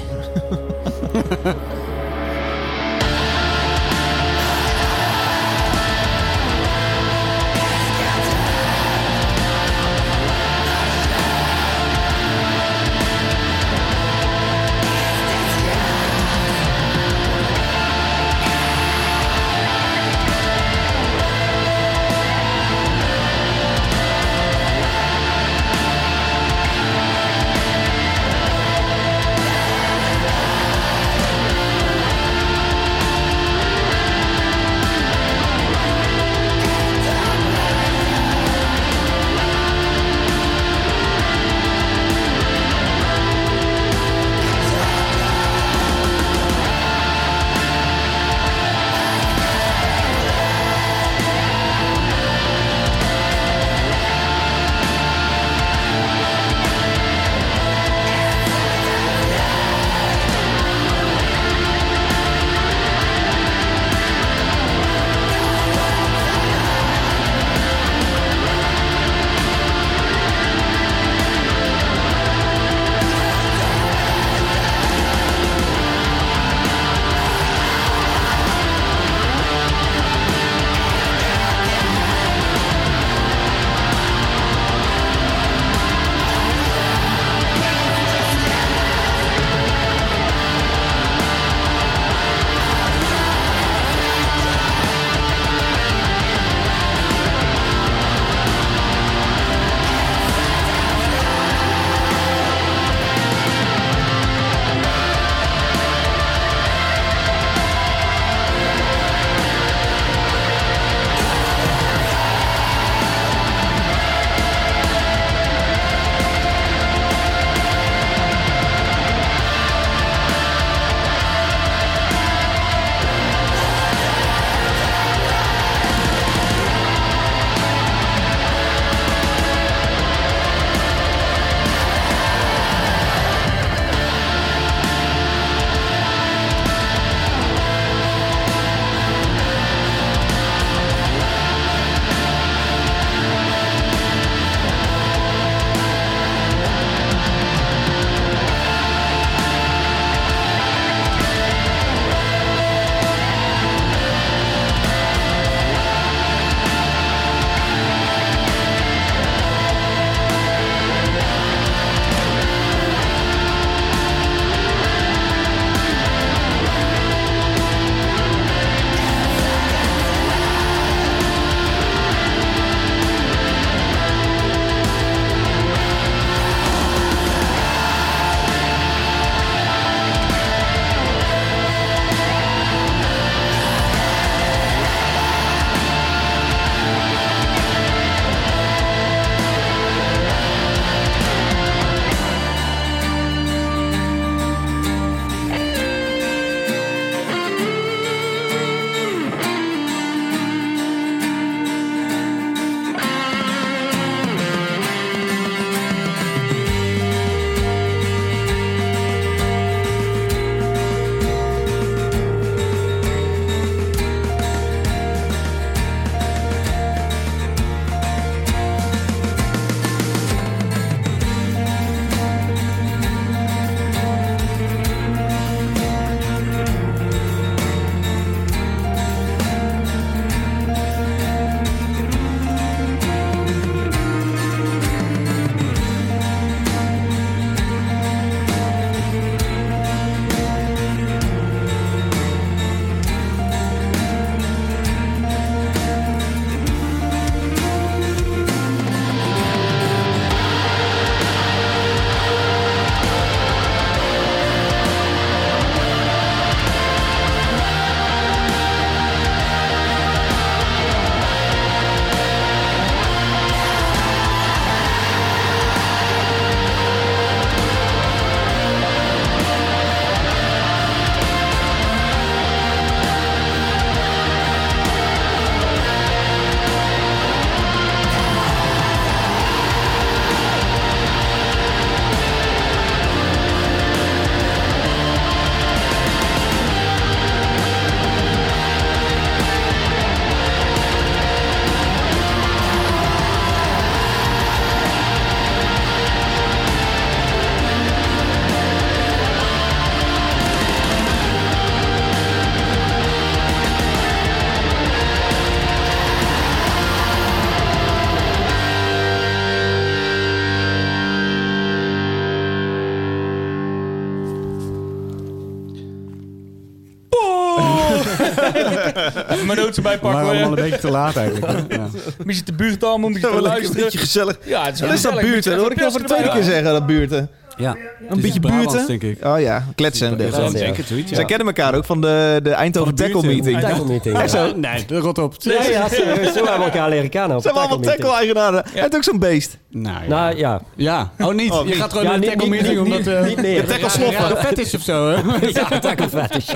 Even mijn We waren pakken. allemaal hoor. een beetje te laat eigenlijk. Ja. Een beetje te buurt allemaal, een beetje te Een luisteren. beetje gezellig. Ja, het is Dat is dat buurten. Dat hoor ik al voor de tweede keer zeggen, dat buurten. Ja. Een beetje buurten. denk ik. Oh ja, kletsen en dergelijke. Ja, zeker zoiets, Zij kennen elkaar ook van de, de Eindhoven de Tackle. Meeting. Tackle meeting. Ja. zo? Nee, rot op. Ja, serieus. Zo hebben we elkaar leren kennen. we een allemaal tackle-eigenaren? Hij heeft ook zo'n beest. Nou ja. Nou ja, ja. Oh, niet. Oh, je niet. gaat gewoon Ja, naar een niet- tackle niet- meeting niet- omdat... eh, niet meer. Je tackle sloffen. Ja, vet is of zo, hè? ja, tackle fetish.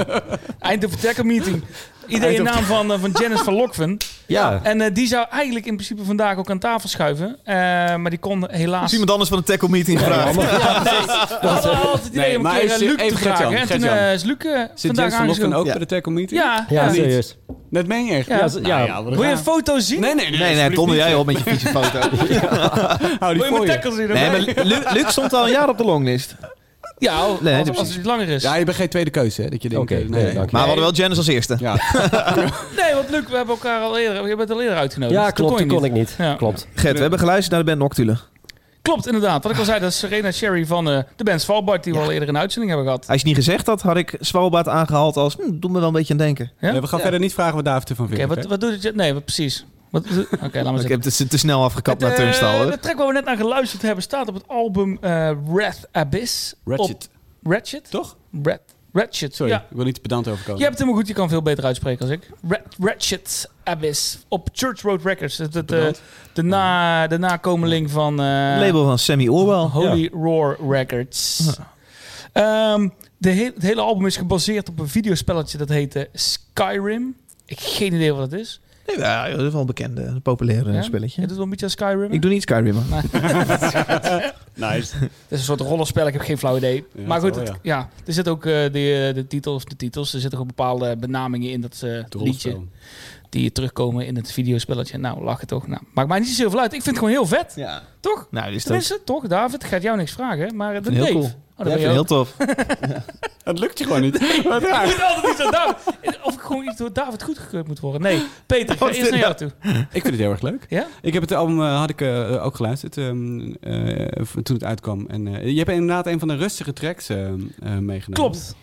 Eindhoven Tackle Meeting. Idee in naam van, eh, van Janice van Lokven. Ja, En eh, die zou eigenlijk in principe vandaag ook aan tafel schuiven. Eh, maar die kon helaas... Is iemand anders van de Tackle Meeting gevraagd? We hadden altijd het idee om een keer Luc te even vragen. Gert-Jan, En toen Gert-Jan. eh, is Luc Zit vandaag aangeschoven. ook Ja. bij de tackle meeting? Ja, ja, ja. serieus. Dat meen je echt? Ja. Ja, ja. Wil je een foto zien? Nee, nee, nee. Nee, nee, donder jij op met je vieze foto. Hou die Wil je voor mijn je. tackle zien? Nee, maar Lu- Luc stond al een jaar op de longlist. Ja, als, Nee, als, precies. het langer is. Ja, je bent geen tweede keuze, hè? Dat je denkt... Oké, eh, nee, dank je. Maar we hadden wel Janice als eerste. Ja. Nee, want Luc, we hebben elkaar al eerder, je bent al eerder uitgenodigd. Ja, Dat klopt. je Dat kon ik niet. Ja. Klopt. Gert, we hebben geluisterd naar de band Noctule. Klopt, inderdaad. Wat ik al zei, dat is Serena Sherry van eh, de band Svalbard, die we al eerder in de uitzending hebben gehad. Als je niet gezegd had, had ik Svalbard aangehaald als... Hm, doe me wel een beetje aan denken. Ja? Nee, we gaan verder niet vragen wat David ervan Oké, vindt. wat, hè? wat doet het? Nee, wat, precies. Wat- Oké, laat maar Ik heb het te snel afgekapt naar Het, eh, Turnstile. hoor. De track waar we net naar geluisterd hebben staat op het album eh Wrath Abyss. Ratchet. Op Ratchet? Toch? Rat, Ratchet, Sorry, ja. ik wil niet te pedant overkomen. Je hebt het helemaal goed, je kan veel beter uitspreken als ik. Rat, Ratchet Abyss op Church Road Records. Het, het, eh, de, na, de nakomeling van eh, Label van Sammy Orwell. Holy Roar Records. Ehm, de he- het hele album is gebaseerd op een videospelletje dat heette Skyrim. Ik heb geen idee wat het is. Nee, ja, dat is wel een bekende, een populair Ja? spelletje. Het is wel een beetje als Skyrim. Ik doe niet Skyrim. Nice. Het is een soort rollenspel, ik heb geen flauw idee. Ja, maar goed, het- ja. ja. er zitten ook eh, de, de titels, de titels, er zitten ook bepaalde benamingen in dat eh, Het liedje rollenspel. Die terugkomen in het videospelletje. Nou, lachen toch. Nou, maakt mij niet zo heel veel uit. Ik vind het gewoon heel vet. Ja. Toch? Nou, is toch Tenminste, toch, David? Ik ga jou niks vragen, maar eh, de heel Dave. cool. Oh, Ja, dat ook. heel tof. Het lukt je gewoon niet. Wat Ik raar. vind altijd niet zo David. Of ik gewoon iets door David goedgekeurd moet worden. Nee, Peter, ik ga eerst is naar jou toe. Ik vind het heel erg leuk. Ja? Ik heb het album eh, had ik eh, ook geluisterd ehm, eh, toen het uitkwam. En eh, je hebt inderdaad een van de rustige tracks eh, eh, meegenomen. Klopt.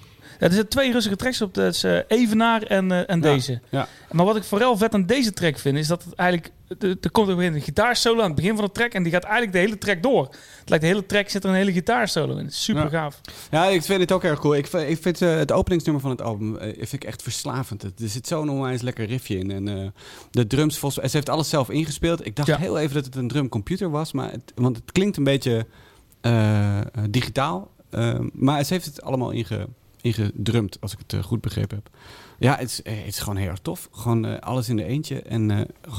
Er zitten twee rustige tracks op. Dat is eh, Evenaar en, eh, en deze. ja. Maar wat ik vooral vet aan deze track vind, is dat het eigenlijk... Er er komt ook een gitaarsolo aan het begin van de track en die gaat eigenlijk de hele track door. Het lijkt de hele track zit er een hele gitaarsolo in. Super gaaf. Ja, ik vind het ook erg cool. Ik, vind- ik vind eh, het openingsnummer van het album vind ik echt verslavend. Het- Er zit zo'n onwijs lekker riffje in. En de drums, volgens, ze heeft alles zelf ingespeeld. Ik dacht Ja. heel even dat het een drumcomputer was. Maar het, want het klinkt een beetje digitaal. Maar ze heeft het allemaal inge, ingedrumd, als ik het eh, goed begrepen heb. Ja, het is, eh, het is gewoon heel erg tof. Gewoon eh, alles in de eentje. En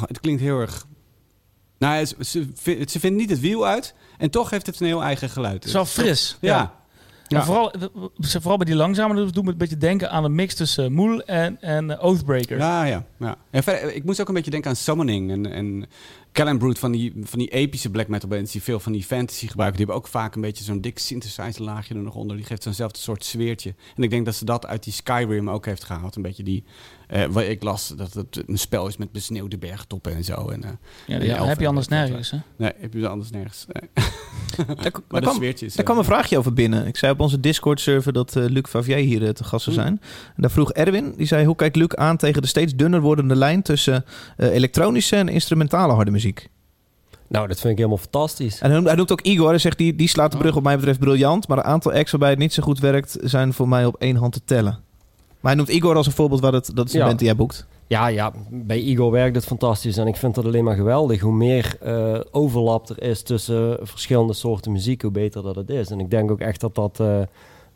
het klinkt heel erg... Nou, ze, ze, vindt- ze vindt niet het wiel uit. En toch heeft het een heel eigen geluid. Het is wel fris. Ja. Ja. Ja. Vooral, vooral bij die langzame doet me een beetje denken aan een mix tussen Moel en, en eh, Oathbreaker. Ja, ja. ja. En verder, ik moest ook een beetje denken aan Summoning en, en Callum Brute van die, van die epische black metal bands die veel van die fantasy gebruiken. Die hebben ook vaak een beetje zo'n dik synthesizer laagje er nog onder. Die geeft zo'nzelfde soort sfeertje. En ik denk dat ze dat uit die Skyrim ook heeft gehaald. Een beetje die, eh waar ik las dat het een spel is met besneeuwde bergtoppen en zo. En, eh, Ja, en die elfen heb je anders nergens. Hè? Nee, heb je anders nergens. Nee. Daar, Maar daar kwam, daar eh, kwam een vraagje over binnen. Ik zei op onze Discord-server dat eh, Luc Favier hier te gast zou zijn. En daar vroeg Erwin, die zei... hoe kijkt Luc aan tegen de steeds dunner wordende lijn... tussen eh, elektronische en instrumentale harde muziek? Nou, dat vind ik helemaal fantastisch. En hij noemt, hij noemt ook Igor. Hij zegt, die, die slaat de brug wat mij betreft briljant... maar een aantal acts waarbij het niet zo goed werkt... zijn voor mij op één hand te tellen. Maar hij noemt Igor als een voorbeeld... waar het, dat is band die jij boekt. Ja, ja, bij Igor werkt het fantastisch en ik vind dat alleen maar geweldig. Hoe meer eh, overlap er is tussen verschillende soorten muziek, hoe beter dat het is. En ik denk ook echt dat dat eh,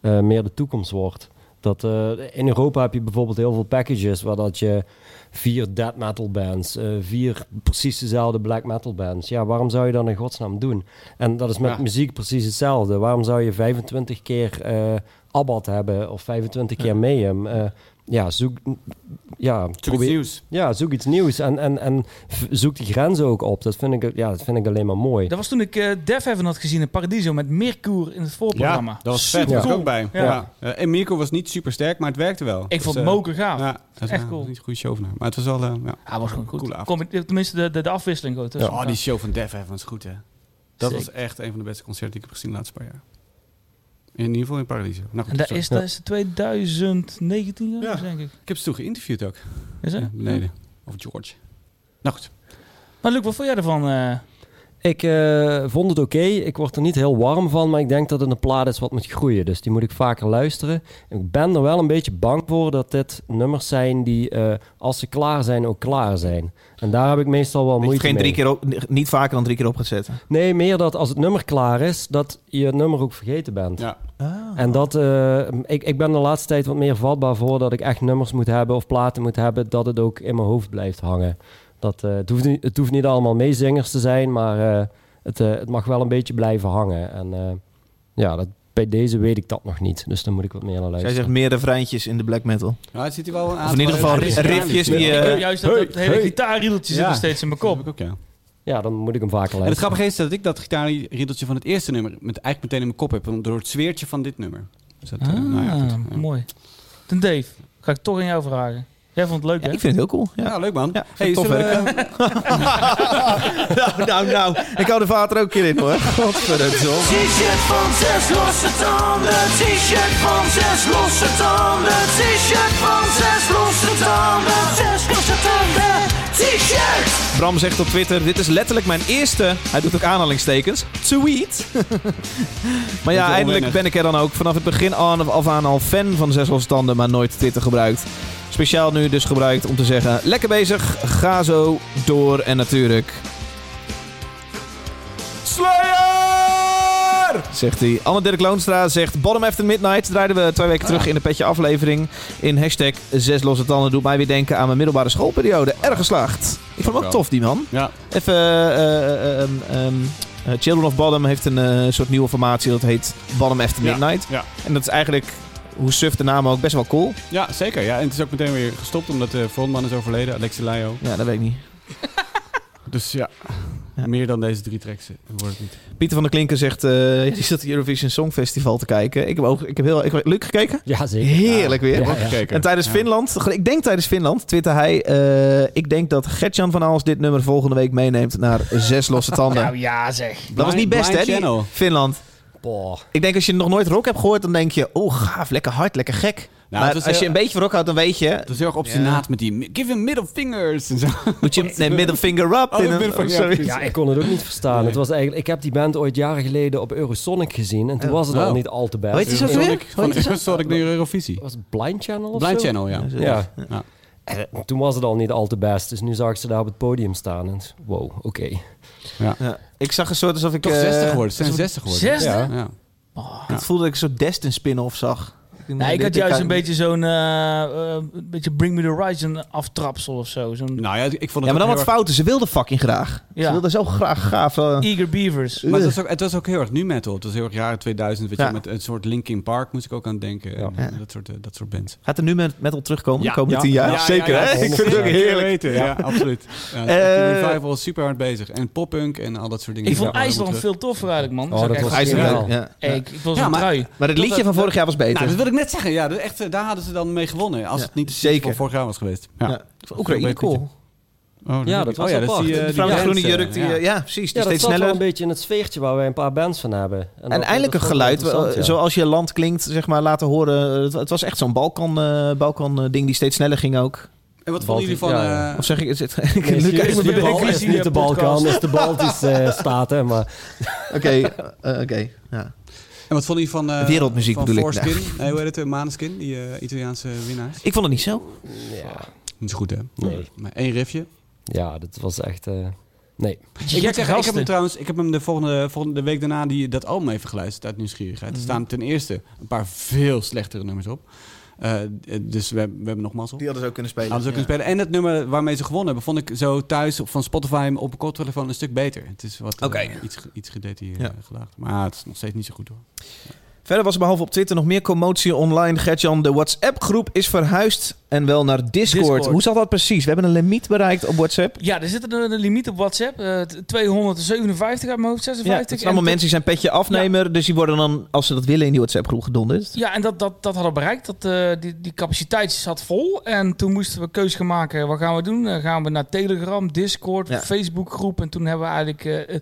eh, meer de toekomst wordt. Dat, eh, in Europa heb je bijvoorbeeld heel veel packages waar dat je vier death metal bands, eh, vier precies dezelfde black metal bands. Ja, waarom zou je dat in godsnaam doen? En dat is met Ja. muziek precies hetzelfde. Waarom zou je 25 keer Abbat hebben of 25 keer Mayhem? Ja, zoek, ja, Zoek iets nieuws. ja, zoek iets nieuws en, en, en zoek die grenzen ook op. Dat vind ik, ja, dat vind ik alleen maar mooi. Dat was toen ik eh Def Heaven had gezien in Paradiso met Mercure in het voorprogramma. Ja, dat was Super vet. Cool. ook bij. Ja. Ja. Eh, en Mirko was niet super sterk, maar het werkte wel. Ik Dus, vond het eh, moker gaaf. Ja, dat Echt was cool. niet een goede show van hem. Maar het was wel... eh, ja. Ja, was gewoon goed. Coole avond. Kom, tenminste, de, de, de afwisseling gewoon tussen Oh, die show van Def Heaven was goed, hè? Dat Zeker. was echt een van de beste concerten die ik heb gezien de laatste paar jaar. In ieder geval in Paradiso. Nou, goed, En dat sorry. is, dat is 2019, ja. Ja. denk ik. Ik heb ze toen geïnterviewd ook. Is dat? Ja, beneden. Of George. Nou goed. Maar Luc, wat vond jij ervan? Ik eh, vond het oké. Ik word er niet heel warm van, maar ik denk dat het een plaat is wat moet groeien. Dus die moet ik vaker luisteren. Ik ben er wel een beetje bang voor dat dit nummers zijn die, eh, als ze klaar zijn, ook klaar zijn. En daar heb ik meestal wel moeite geen mee. drie keer op, niet vaker dan drie keer op gaat zetten. Nee, meer dat als het nummer klaar is, dat je het nummer ook vergeten bent. Ja. En dat, eh, ik, ik ben de laatste tijd wat meer vatbaar voor dat ik echt nummers moet hebben of platen moet hebben, dat het ook in mijn hoofd blijft hangen. Dat, eh, het, hoeft niet, het hoeft niet allemaal meezingers te zijn, maar eh, het, eh, het mag wel een beetje blijven hangen. En eh, ja, dat, bij deze weet ik dat nog niet, dus dan moet ik wat meer naar Zij luisteren. zegt meer refreintjes in de black metal. Nou, het zit hier wel een Of in ieder geval riffjes die... ik heb juist dat, hey, dat hele hey. gitaarriedeltje zit Ja. nog steeds in mijn kop. heb ik ook, ja. Ja, dan moet ik hem vaker En het luisteren. grappige is dat ik dat gitaarriedeltje van het eerste nummer met eigenlijk meteen in mijn kop heb. Door het zweertje van dit nummer. Dus dat, Ah, nou ja, goed. Ja. mooi. Ten Dave, ga ik toch aan jou vragen. Jij vond het leuk, ja, hè? ik vind het heel cool. Ja. Ja, leuk man. Ja, hey, tof zullen we- nou, nou, nou. Ik hou de vader ook een keer in, hoor. Godverdomme. T-shirt van zes losse tanden. T-shirt van zes losse tanden. T-shirt van zes losse tanden. Zes losse tanden. T-shirt. Bram zegt op Twitter, dit is letterlijk mijn eerste, hij doet ook aanhalingstekens, tweet. maar ja, eindelijk onwennig. ben ik er dan ook vanaf het begin aan, af aan al fan van Zes Losse Tanden, maar nooit Twitter gebruikt. Speciaal nu dus gebruikt om te zeggen, lekker bezig, ga zo door en natuurlijk... Slayer! Zegt hij. Anne Dirk Loonstra zegt, Bottom After Midnight draaiden we twee weken terug in de petje aflevering. In hashtag Zes Losse Tanden doet mij weer denken aan mijn middelbare schoolperiode. Erg geslaagd. Ik vond hem ook tof, die man. Ja, Even, eh, eh, ehm, ehm, eh, Children of Bottom heeft een soort nieuwe formatie. Dat heet Bottom After Ja, Midnight. ja. En dat is eigenlijk, hoe suf de naam ook, best wel cool. ja, zeker. Ja. En het is ook meteen weer gestopt omdat de frontman is overleden, Alexi Laio. Ja, dat weet ik niet. Dus ja, Ja. meer dan deze drie tracks eh, wordt het niet. Pieter van der Klinken zegt, eh die zat het Eurovision Songfestival te kijken. Ik heb ook, ik heb heel, ik heb Luc gekeken. Ja, zeker. Heerlijk weer. Ja, ja. Gekeken. En tijdens Ja. Finland, ik denk tijdens Finland, twitter hij... eh, ik denk dat Gertjan van Aals dit nummer volgende week meeneemt naar Zes Losse Tanden. Nou ja, zeg. dat was niet best, hè. Finland. Boah. Ik denk als je nog nooit rock hebt gehoord, dan denk je... Oh, gaaf, lekker hard, lekker gek. Nou, maar als je een beetje van rock houdt, dan weet je... Het was heel erg obstinaat met die give him middle fingers en zo. Moet je nee, middle finger up Oh, in een... middle finger, oh, sorry. ja, ik kon het ook niet verstaan. Nee. Het was eigenlijk, ik heb die band ooit jaren geleden op Eurosonic gezien. En toen Oh. was het Oh. al niet al te best. Heet die zo weer? Van zo? Sonic naar Eurovisie. Was het Blind Channel of Blind zo? Channel, ja. Ja. Ja. En toen was het al niet al te best. Dus nu zag ik ze daar op het podium staan. En wow, oké. Ja. Ik zag een soort alsof ik... Toch eh, 60 geworden. Ze zijn alsof- 60 geworden. Zesde? Ja. Ja. Het voelde dat ik een soort Destin spin-off zag. Nee, ik had juist een beetje zo'n eh, eh, een beetje Bring Me The Horizon aftrapsel of zo. Zo'n Nou ja, ik vond het Ja, maar dan wat fouten. Ze wilden fucking graag. Ze Ja. wilden zo graag gaaf. eh, Eager Beavers. Maar het was, ook, het was ook heel erg nu metal. Het was heel erg jaren 2000. Weet Ja. je, met een soort Linkin Park moest ik ook aan denken. En. Dat, soort, dat soort bands. Gaat er nu met metal terugkomen Ja. de komende Ja. tien jaar? Ja, Zeker, ja, hè? ik vind het ook heerlijk. weten. Ja, absoluut. Ja, Eh, revival is super hard bezig. En poppunk en al dat soort dingen. Ik vond IJsland veel toffer eigenlijk, man. Oh, dat was. IJsland, ja. Ik, zo'n maar- trui. Maar het liedje van vorig jaar was beter. Nou, dat wil ik net zeggen. Ja, dat echt, eh, daar hadden ze dan mee gewonnen. Als Ja, het niet zeker. van vorig jaar was geweest. Ja, Ja. Oekraïne, cool. Oh, Ja, dat was oh, ja, apart. dat is die, De eh, Die die groene jurk, die, ja. eh, ja, precies. Die Ja, steeds wel sneller. een beetje in het sfeertje waar wij een paar bands van hebben. En eindelijk een geluid, eh, ja. zoals je land klinkt, zeg maar, laten horen. Het, het was echt zo'n Balkan, eh, Balkan eh, ding die steeds sneller ging ook. En wat vonden jullie van... Ja, ja. eh, Of zeg ik, is het, ik Nee, is- is- is- bedenken. is niet de Balkan, is de Baltische eh, staten. Maar Oké, eh, oké. ja. En wat vonden jullie van... eh, Wereldmuziek van bedoel ik. Foreskin? Nee, hoe heet het? eh, Maneskin, die eh, Italiaanse winnaars. Ik vond het niet zo. ja, Niet zo goed, hè? Nee. Maar één riffje. ja, dat was echt... eh, nee. Ik, moet zeggen, ik heb hem trouwens, ik heb hem de volgende, volgende week daarna die, dat album even geluisterd uit nieuwsgierigheid. Er staan ten eerste een paar veel slechtere nummers op. Eh, dus we, we hebben nog mazzel. Die hadden ze ook kunnen spelen. Hadden ze ook kunnen spelen. En het nummer waarmee ze gewonnen hebben, vond ik zo thuis van Spotify op een koptelefoon een stuk beter. Het is wat eh, iets, iets gedetailleerd Ja. gedaagd. Maar het is nog steeds niet zo goed hoor. Verder was er behalve op Twitter nog meer commotie online. Gertjan, de WhatsApp-groep is verhuisd en wel naar Discord. Discord. Hoe zat dat precies? We hebben een limiet bereikt op WhatsApp. Ja, er zit een, een limiet op WhatsApp. eh, t- 257 uit mijn hoofd, Ja, 56. het zijn allemaal En mensen die zijn petje afnemer. Dus die worden dan, als ze dat willen, in die WhatsApp-groep gedonderd. Ja, en dat, dat, dat hadden we bereikt. Dat, eh, die, die capaciteit zat vol. En toen moesten we keus gaan maken. Wat gaan we doen? Dan gaan we naar Telegram, Discord, Ja. Facebookgroep. En toen hebben we eigenlijk eh,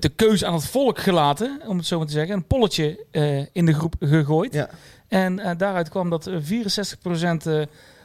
de keus aan het volk gelaten, om het zo maar te zeggen. Een polletje eh, in in de groep gegooid. Ja. En eh, daaruit kwam dat eh, 64% eh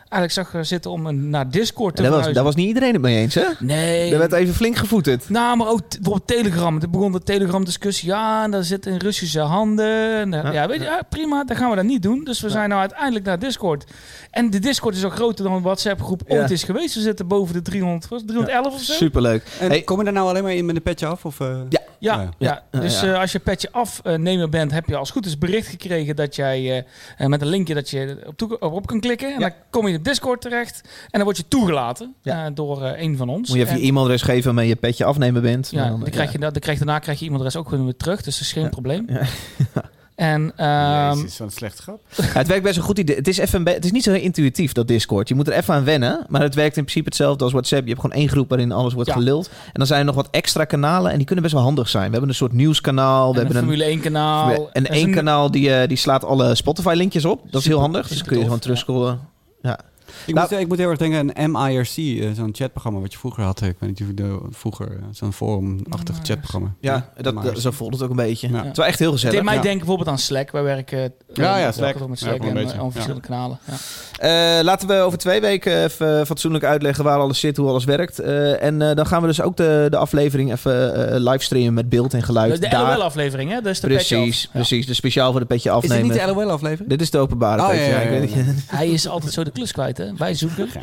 eigenlijk zag er zitten om een, naar Discord te En daar, was, verhuizen. daar was niet iedereen het mee eens, hè? Nee. Er werd even flink gevoeterd. Nou, maar ook bijvoorbeeld Telegram. Toen begon de Telegram-discussie. Ja, en dat zit in Russische handen. En, eh, Ja. ja, weet je, ja, prima, dan gaan we dat niet doen. Dus we zijn nou uiteindelijk naar Discord. En de Discord is al groter dan een WhatsApp-groep Ja. ooit is geweest. We zitten boven de 300, was het 311 of zo. Superleuk. En Hey. kom je daar nou alleen maar in met een petje af? Of, eh? Ja. Ja, Ja. dus eh, als je petje afnemer bent, heb je als goed is bericht gekregen dat jij eh, eh, met een linkje dat je op, toe- op kan klikken. En Ja. dan kom je op Discord terecht. En dan word je toegelaten Ja. eh, door eh, een van ons. Moet je even En- je e-mailadres geven waarmee je petje afnemen bent. Ja, dan- dan krijg je, dat- dan krijg je, daarna krijg je e-mailadres ook weer terug. Dus dat is geen Ja. probleem. Ja. En ehm, Jezus, wat een slechte grap. Ja, het werkt best een goed idee. Het is, even, een be- het is niet zo heel intuïtief, dat Discord. Je moet er even aan wennen. Maar het werkt in principe hetzelfde als WhatsApp. Je hebt gewoon één groep waarin alles wordt Ja. geluld. En dan zijn er nog wat extra kanalen. En die kunnen best wel handig zijn. We hebben een soort nieuwskanaal. We en een hebben een, Formule 1 kanaal. en één zijn- kanaal die, eh, die slaat alle Spotify-linkjes op. Dat is heel handig. Dus kun je gewoon terugscrollen. Ja. Ik, Nou- moet, ik moet heel erg denken aan MIRC, eh, zo'n chatprogramma wat je vroeger had. Ik weet niet of je de, vroeger eh, zo'n forumachtig chatprogramma. Ja, dat, dat, zo voelt het ook een beetje. Ja. Het is wel echt heel Het gezellig. deed mij Ja. denken bijvoorbeeld aan Slack. Wij werken eh, Ja, ja, eh, Slack. ook met Slack en beetje. eh, op Ja. verschillende kanalen. Ja. Eh, laten we over twee weken even fatsoenlijk uitleggen waar alles zit, hoe alles werkt. Eh, en eh, dan gaan we dus ook de, de aflevering even eh livestreamen met beeld en geluid. De Daar- LOL-aflevering, hè? Dus de. Precies, Ja. precies. Dus speciaal voor de petje Is afnemen. dit niet de LOL-aflevering? Dit is de openbare Oh, petje. ja, ja, ik weet ja, niet. Hij is altijd zo de klus kwijt, Wij zoeken.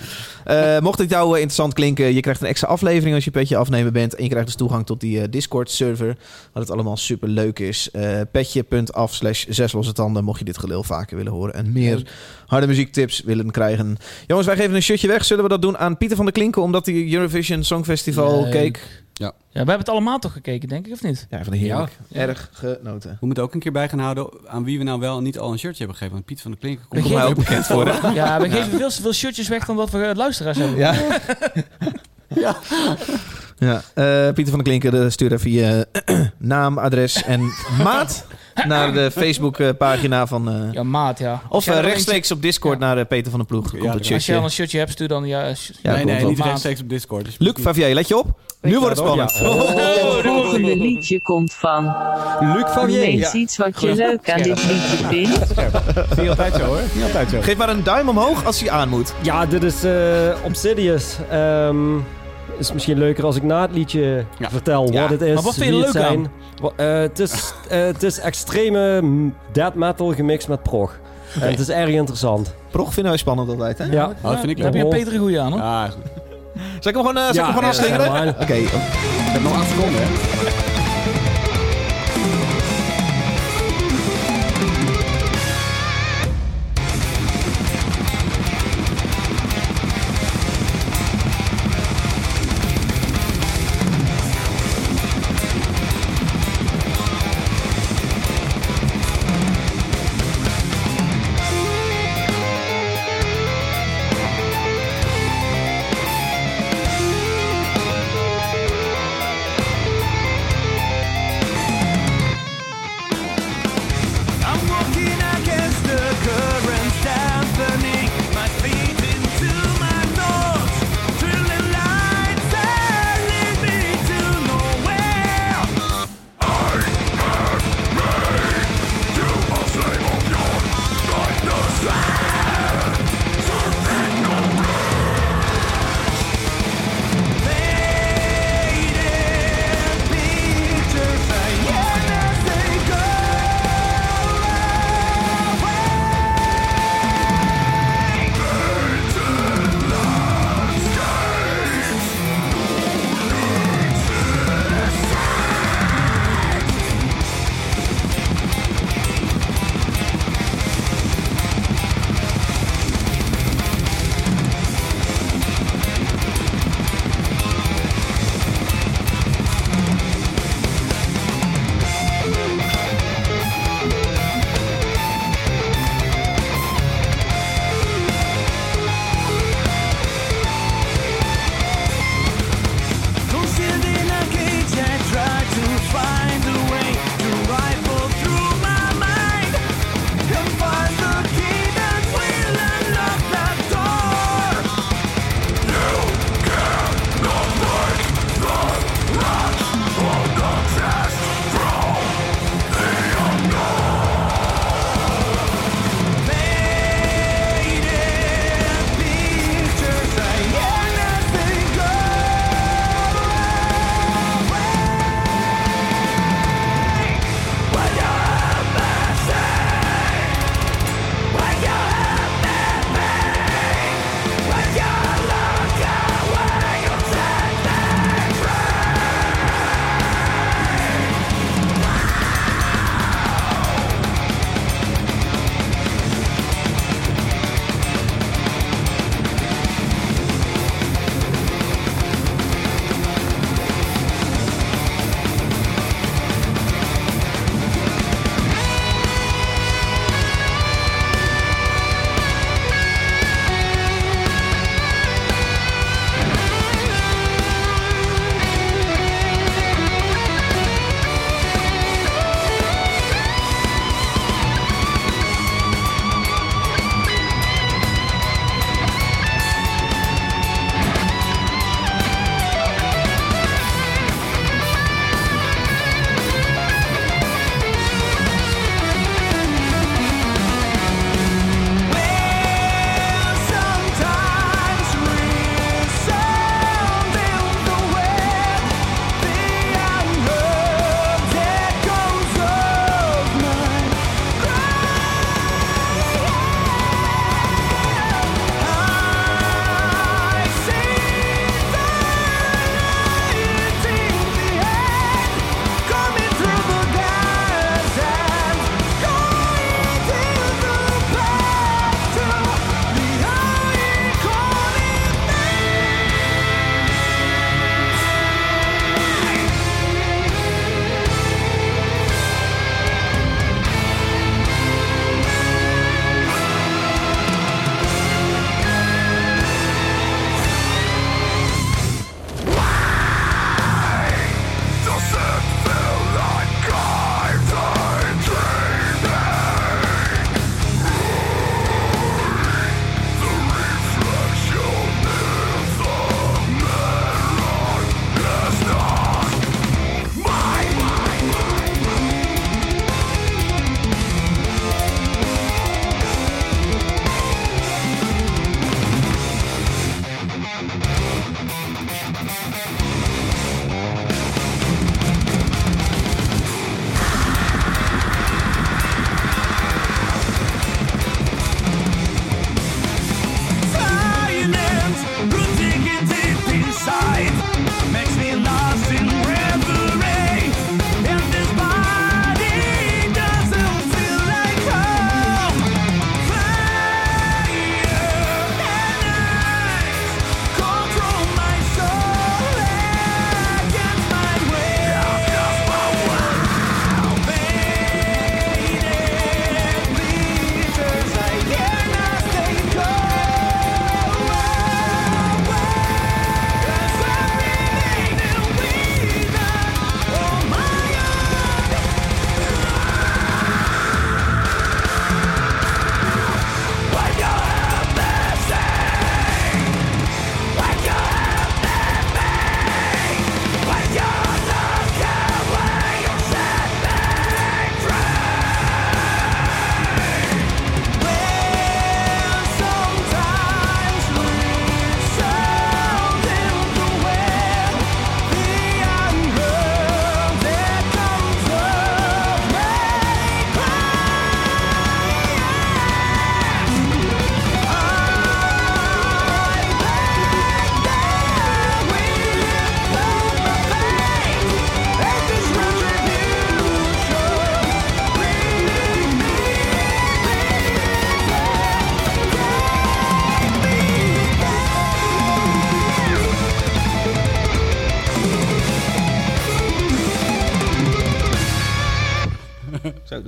Eh, mocht dit jou eh, interessant klinken, je krijgt een extra aflevering als je petje afnemen bent. En je krijgt dus toegang tot die eh, Discord-server. Wat het allemaal super leuk is. Eh petje.af slash zes losse tanden. Mocht je dit gelul vaker willen horen. En meer harde muziektips willen krijgen. Jongens, wij geven een shirtje weg. Zullen we dat doen aan Pieter van der Klinken? Omdat hij Eurovision Songfestival keek. Ja, we hebben het allemaal toch gekeken, denk ik, of niet? Ja, van de heerlijk. Erg genoten. We moeten ook een keer bij gaan houden aan wie we nou wel en niet al een shirtje hebben gegeven. Want Piet van der Klinken komt voor mij ook bekend voor. hè? Ja, we geven veel te veel shirtjes weg dan dat we eh, luisteraars hebben. Ja. ja. eh, Pieter van der Klinken, eh, stuur even je eh, naam, adres en maat naar de Facebook-pagina van... eh, Ja, maat, ja. Of eh, rechtstreeks op Discord naar eh, Peter van der Ploeg. Komt Ja, het als je al een shirtje hebt, stuur dan ja. sh- Ja, nee, nee, niet rechtstreeks op Discord. Dus Luc Favier, let je op. Nu wordt het spannend. Het volgende liedje komt van. Luc Noem eens iets wat je leuk aan dit liedje vindt. Niet altijd zo hoor. Niet altijd zo. Geef maar een duim omhoog als hij aan moet. Ja, dit is eh Obsidious. Ehm is misschien leuker als ik na het liedje Ja. vertel Ja. wat het is. Maar wat vind je er leuk zijn. Wa- eh, het, is, eh, het is extreme death metal gemixt met prog. En het is erg interessant. Prog vinden wij spannend altijd, hè? Ja. Oh, dat vind ik Dan heb je een leuk. Peter Goeie aan, hoor. Ah, goed. Zal ik hem gewoon, eh, zal ik hem gewoon Ja, afslingeren? ja, Oké. Ik heb nog acht seconden hè.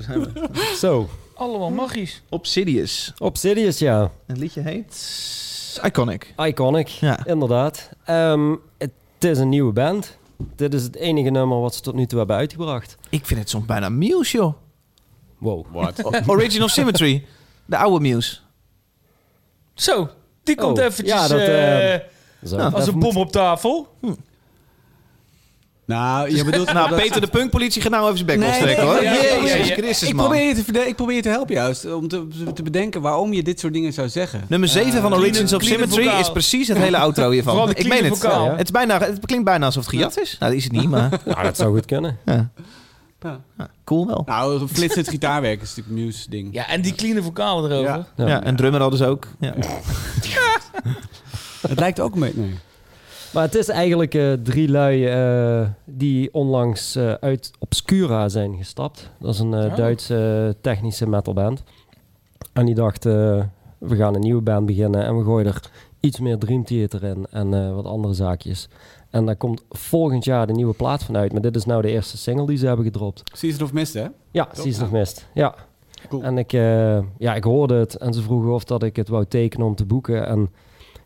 Zijn we. Zo, Allemaal magisch. Obsidious. Obsidious, ja. Het liedje heet... Iconic. Iconic, Ja. inderdaad. Ehm, het is een nieuwe band. Dit is het enige nummer wat ze tot nu toe hebben uitgebracht. Ik vind het soms bijna Muse, joh. Wow. What? Original Symmetry. De oude Muse. Zo, die komt Oh, eventjes ja, dat, Zo, Nou, als even een bom op tafel. Nou, je bedoelt... Nou, Peter de Punkpolitie gaat nou even zijn bek Nee, nee, hoor. ja, ja, ja, Jezus. Christus, ik probeer, je te verde- ik probeer je te helpen juist, om te, te bedenken waarom je dit soort dingen zou zeggen. Nummer 7 van Origins of clean Symmetry vocaal. is precies het hele outro hiervan. Vooral de ik meen het. Het, is bijna, het klinkt bijna alsof het gejat is. Nou, dat is het niet, maar Nou, dat zou goed kunnen. ja. Ja. Ja, cool wel. Nou, flitsend gitaarwerk is natuurlijk een nieuws ding. Ja, en die clean vocalen erover. Ja. Ja. Ja, en drummer hadden ze ook. Ja. Het lijkt ook een beetje... Nee. Maar het is eigenlijk eh, drie lui eh, die onlangs eh, uit Obscura zijn gestapt. Dat is een Oh. Duitse technische metalband. En die dachten, we gaan een nieuwe band beginnen en we gooien er iets meer Dream Theater in en wat andere zaakjes. En daar komt volgend jaar de nieuwe plaat van uit. Maar dit is nou de eerste single die ze hebben gedropt. Season of Mist, hè? Ja, Toch? Season of. Mist. Ja. Cool. En ik, ja, ik hoorde het en ze vroegen of dat ik het wou tekenen om te boeken. En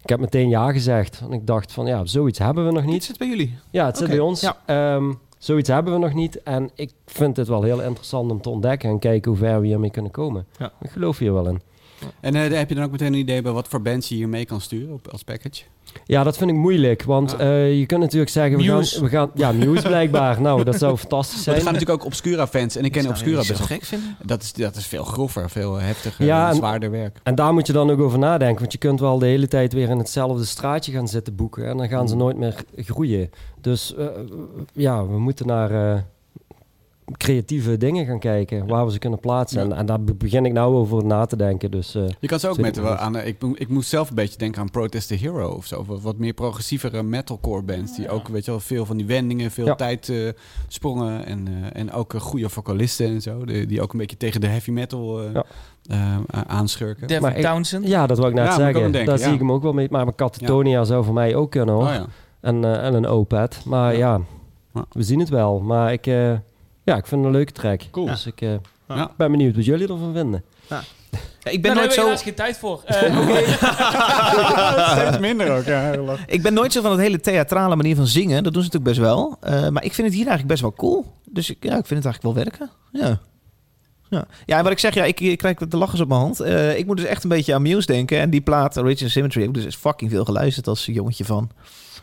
ik heb meteen ja gezegd. En ik dacht van, ja, zoiets hebben we nog Niet niet. zit bij jullie. Ja, het zit bij ons. ja. Ehm, zoiets hebben we nog niet. En ik vind het wel heel interessant om te ontdekken en kijken hoe ver we hiermee kunnen komen. Ja. Ik geloof hier wel in. En eh, heb je dan ook meteen een idee bij wat voor bands je hier mee kan sturen op, als package? Ja, dat vind ik moeilijk. Want Ah. eh, je kunt natuurlijk zeggen, we gaan, we gaan... Ja, Muse blijkbaar. nou, dat zou fantastisch zijn. er gaan natuurlijk ook Obscura-fans en ik ken Obscura best wel. gek vinden. Dat is, dat is veel grover, veel heftiger, Ja, en en- zwaarder werk. En daar moet je dan ook over nadenken. Want je kunt wel de hele tijd weer in hetzelfde straatje gaan zitten boeken. En dan gaan ze Mm. nooit meer groeien. Dus eh, ja, we moeten naar eh, creatieve dingen gaan kijken. Waar we ze kunnen plaatsen. Ja. En, en daar be- begin ik nou over na te denken. Dus eh, Je kan ze ook met wel niet. aan. eh, Ik, ik moest zelf een beetje denken aan Protest the Hero of zo. Wat, wat meer progressievere metalcore bands. Die ook, weet je wel, veel van die wendingen, veel Ja. tijd eh, sprongen. En, eh, en ook eh, goede vocalisten en zo. Die, die ook een beetje tegen de heavy metal eh, eh, aanschurken. Devin Maar ik- Townsend. ja, dat wil ik net zeggen. denken, daar ja. zie ik hem ook wel mee. Maar mijn Catatonia zou voor mij ook kunnen hoor. Oh ja. en, eh, en een OPAD. Maar Ja. we zien het wel. Maar ik, eh, ja, ik vind het een leuke track. Cool. Dus ik eh, Ja. ben benieuwd wat jullie ervan vinden. Ja, ik, ben Nou, daar nooit zo, helaas geen tijd voor. Eh, oké. Steeds minder ook, ja. ik ben nooit zo van het hele theatrale manier van zingen. Dat doen ze natuurlijk best wel. Eh, maar ik vind het hier eigenlijk best wel cool. Dus ik, ja, ik vind het eigenlijk wel werken. Ja. Ja, ja en wat ik zeg, ja, ik, ik krijg de lachers op mijn hand. Eh, ik moet dus echt een beetje aan Muse denken. En die plaat, Original Symmetry, heb ik dus fucking veel geluisterd als jongetje van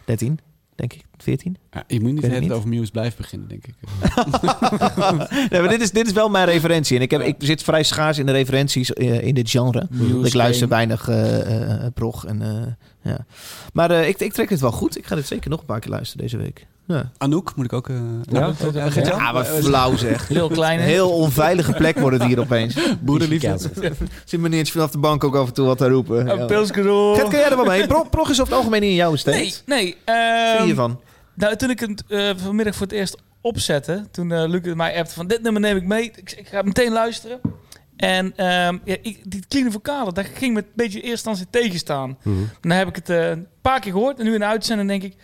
13, denk ik, 14. Ja, je moet niet het het niet. over Muse blijven beginnen, denk ik. Nee, maar dit is, dit is wel mijn referentie. En ik, heb, ik zit vrij schaars in de referenties eh, in dit genre. Muse ik luister weinig eh, prog. En, ja. Maar ik, ik trek dit wel goed. Ik ga dit zeker nog een paar keer luisteren deze week. Ja, Anouk moet ik ook... eh Ja? nou, eh, Gert-Jan? ja maar flauw zeg. Heel klein. Een hè? heel onveilige plek wordt het hier opeens. Broederliefde. Zit meneertje vanaf de bank ook af en toe wat te roepen. Een Ja. pilskeroel. Gert, kan jij er wel mee? Pro, prog is over het algemeen niet in jouw Nee, besteed. nee. Wat vind je hiervan? Nou, toen ik het eh, vanmiddag voor het eerst opzette, toen eh Luc mij appte van dit nummer neem ik mee. Ik, ik ga meteen luisteren. En ehm, ja, ik, die clean vocalen, daar ging me een beetje eerst dan tegenstaan. Mhm. Dan heb ik het eh, een paar keer gehoord en nu in de uitzending denk ik...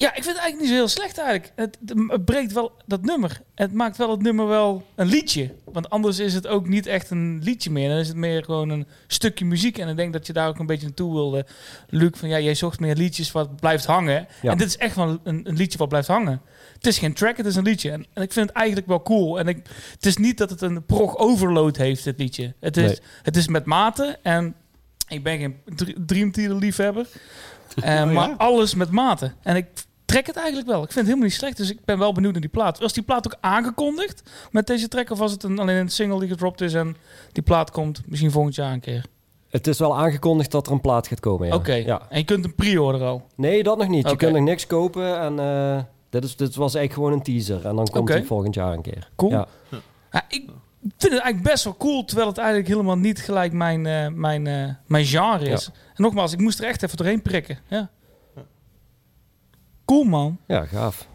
Ja, ik vind het eigenlijk niet zo heel slecht eigenlijk. Het, het breekt wel dat nummer. Het maakt wel het nummer wel een liedje. Want anders is het ook niet echt een liedje meer. Dan is het meer gewoon een stukje muziek. En ik denk dat je daar ook een beetje naartoe wilde. Luc, van ja, jij zocht meer liedjes wat blijft hangen. Ja. En dit is echt wel een, een liedje wat blijft hangen. Het is geen track, het is een liedje. En, en ik vind het eigenlijk wel cool. En ik, het is niet dat het een prog overload heeft, dit liedje. Het is, Nee. het is met mate. En ik ben geen dr- Dream Theater liefhebber. Eh, ja? Maar alles met mate. En ik trek het eigenlijk wel. Ik vind het helemaal niet slecht. Dus ik ben wel benieuwd naar die plaat. Was die plaat ook aangekondigd met deze track? Of was het een, alleen een single die gedropt is en die plaat komt misschien volgend jaar een keer? Het is wel aangekondigd dat er een plaat gaat komen. Ja. Oké. Ja. En je kunt een pre-order al. Nee, dat nog niet. Je kunt nog niks kopen. En eh, dit, is, dit was eigenlijk gewoon een teaser. En dan komt hij volgend jaar een keer. Cool. Ja. Ja, ik vind het eigenlijk best wel cool, terwijl het eigenlijk helemaal niet gelijk mijn, eh, mijn, eh, mijn genre is. En nogmaals, ik moest er echt even doorheen prikken. Ja. Cool man. ja, gaaf.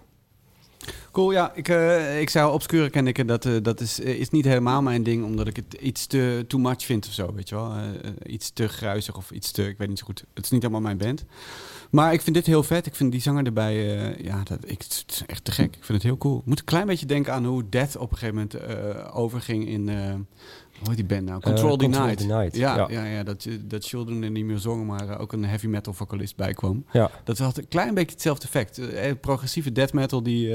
Cool, ja. Ik, eh, ik zou Obscure ken ik. Dat, eh, dat is, is niet helemaal mijn ding, omdat ik het iets te too much vind of zo, weet je wel. Eh, eh, iets te gruizig of iets te... Ik weet niet zo goed. Het is niet helemaal mijn band. Maar ik vind dit heel vet. Ik vind die zanger erbij... eh, ja, dat, ik, het is echt te gek. Ik vind het heel cool. Ik moet een klein beetje denken aan hoe Death op een gegeven moment eh, overging in... eh, hoe heet die band nou? Control Control Denied. Denied, Ja, ja. ja. ja, dat, dat Children er niet meer zongen, maar ook een heavy metal vocalist bij kwam. Ja. Dat had een klein beetje hetzelfde effect. Progressieve death metal die,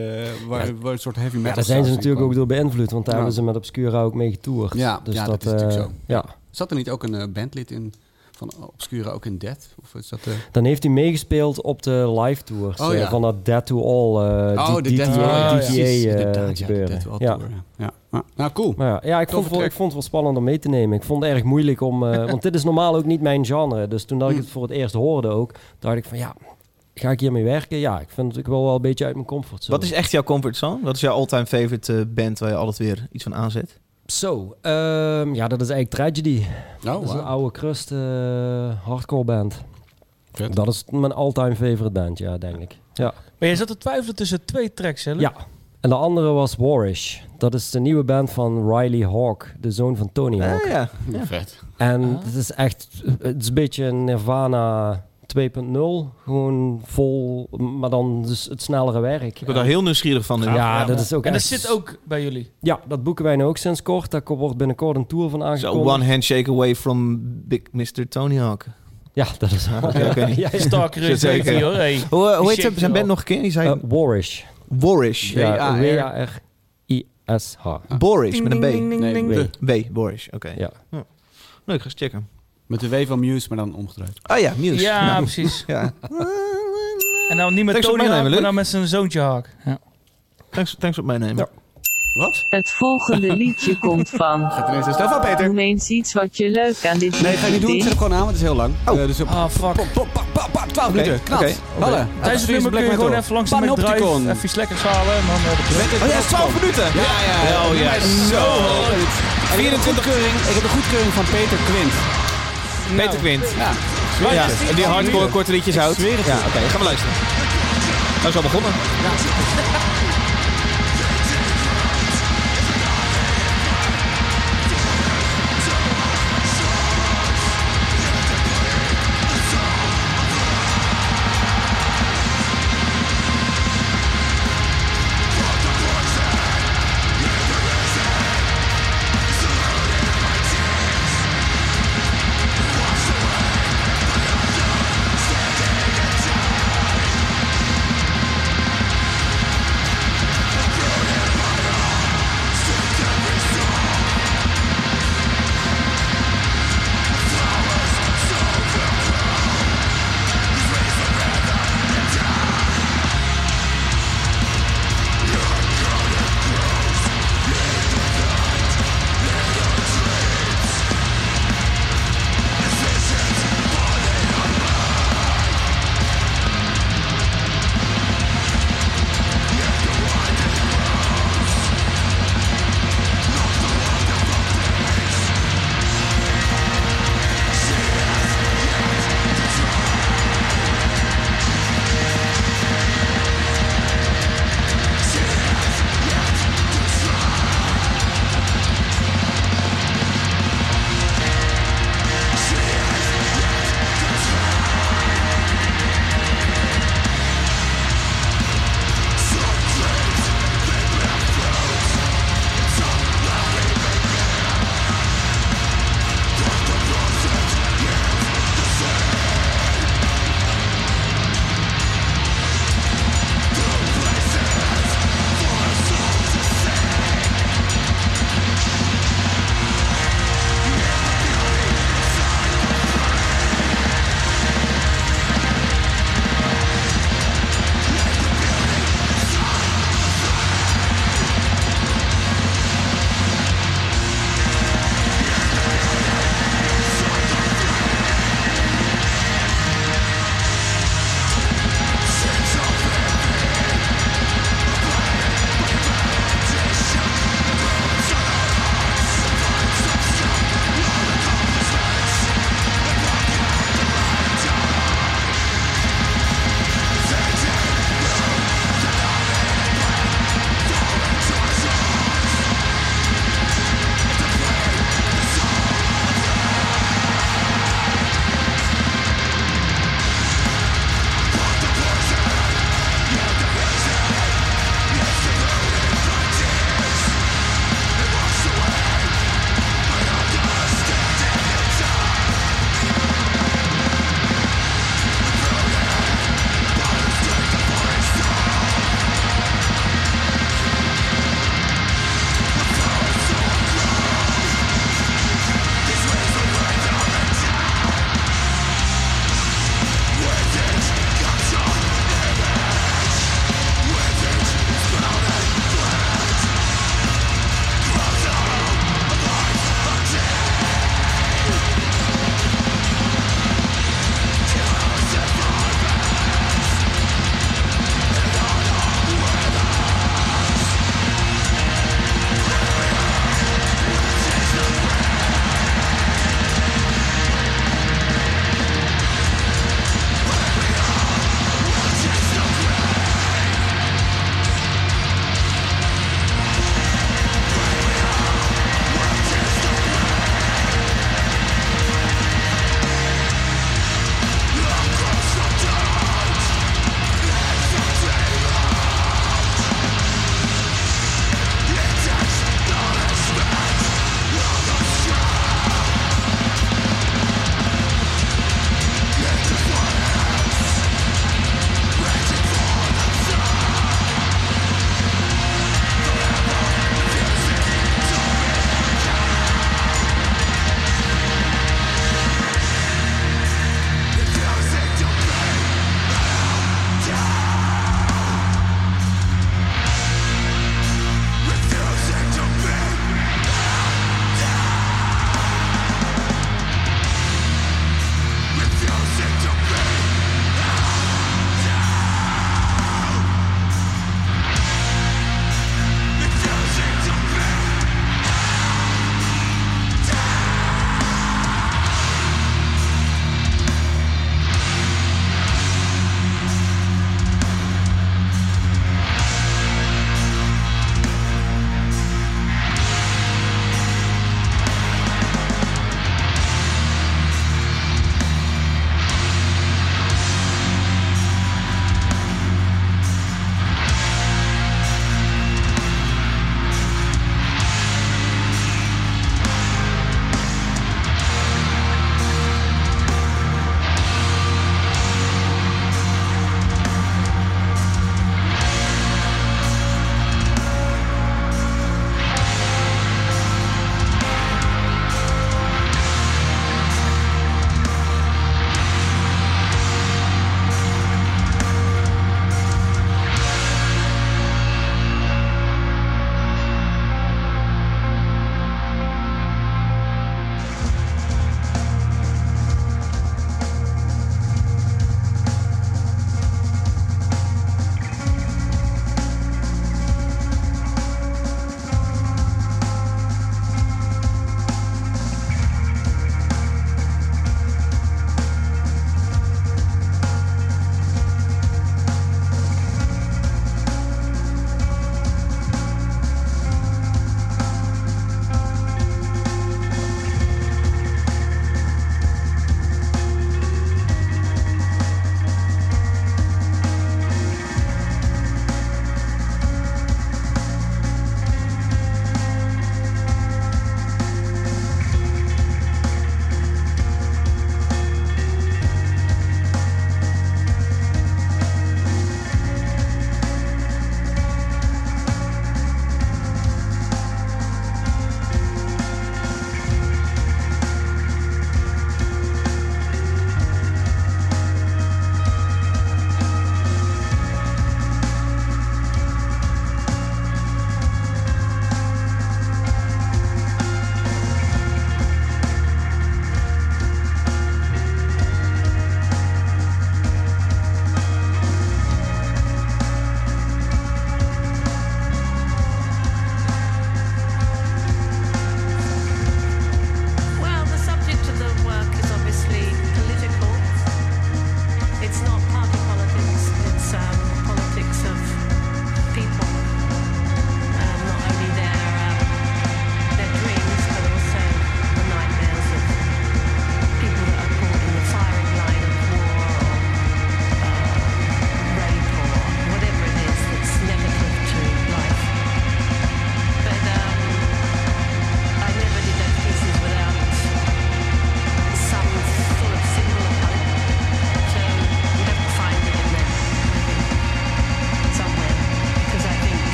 waar, waar een soort heavy metal Ja, daar zijn ze natuurlijk ook door beïnvloed, want daar hebben ze met Obscura ook mee getoerd. Ja, dus ja, dat, dat is natuurlijk zo. Ja. Zat er niet ook een bandlid in van Obscura ook in Death? Of is dat... eh, Dan heeft hij meegespeeld op de live tours Oh, eh, ja. van dat Dead to All eh oh, die- de Death die- Tour. DTA gebeuren. Ja. Tour, ja. Ja. Ja. Nou, cool. Maar ja, ja, ik, vond, het- ik vond het wel spannend om mee te nemen. Ik vond het erg moeilijk om... eh, want dit is normaal ook niet mijn genre. Dus toen dat ik Mm. het voor het eerst hoorde ook, dacht ik van ja, ga ik hiermee werken? Ja, ik vind het ik wil wel een beetje uit mijn comfortzone. Wat is echt jouw comfort zone? Wat is jouw all-time favorite band waar je altijd weer iets van aanzet? Zo, ehm, ja, dat is eigenlijk Tragedy. Oh, dat is een oude crust eh, hardcore band. Vet. Dat is mijn all-time favorite band, ja, denk ik. Ja. Maar je zat te twijfelen tussen twee tracks, hè? Ja. En de andere was Warish. Dat is de nieuwe band van Riley Hawk, de zoon van Tony Hawk. Ah, ja. Ja, vet. En Ah. het is echt, het is een beetje een Nirvana 2.0. Gewoon vol, maar dan dus het snellere werk. Ik ben daar heel nieuwsgierig van. Ja, Ja, dat is ook En dat zit ook bij jullie. Ja, dat boeken wij nu ook sinds kort. Daar wordt binnenkort een tour van Zo aangekondigd. one handshake away from Big Mr. Tony Hawk. Ja, dat is Oké, oké. ja, ja. Starker is Zeker. zeker, hoor. Hey. Hoe, hoe heet zijn band wel. nog een keer? Die zei Eh, Warish. Warish. Ja, W-A-R. W-A-R-I-S-H. Boris met een B. Nee, de- B, Boris. Oké. Ja. Nee, ik ga eens checken. Met de W van Muse, maar dan omgedraaid. Ah ja, Muse. Ja, Nou, precies. ja. En nou niet met Thanks Tony maar dan met zijn zoontje Hawk. Ja. Thanks, thanks op meenemen. Ja. Wat? Het volgende liedje komt van. Gaat ineens een stel van Peter. Noem eens iets wat je leuk aan dit Nee, ga je niet doen. Ik zet hem gewoon aan, want het is heel lang. Oh. Eh, dus op, Ah, fuck. pop, pop, pop, pop, pop, 12 Oké, minuten. Oké, Ballen. Tijdens het nummer kun je gewoon even langs de. McDrive, even iets lekkers halen en dan... eh, Oh ja, 12 minuten. Ja, ja, ja. Oh ja, zo. Heb de goedkeuring, ik heb de goedkeuring van Peter Quint. Peter Quint. Ja. Ja, en die hardcore korte liedjes houdt. Ja, oké, gaan we luisteren. Nou is al begonnen. Ja,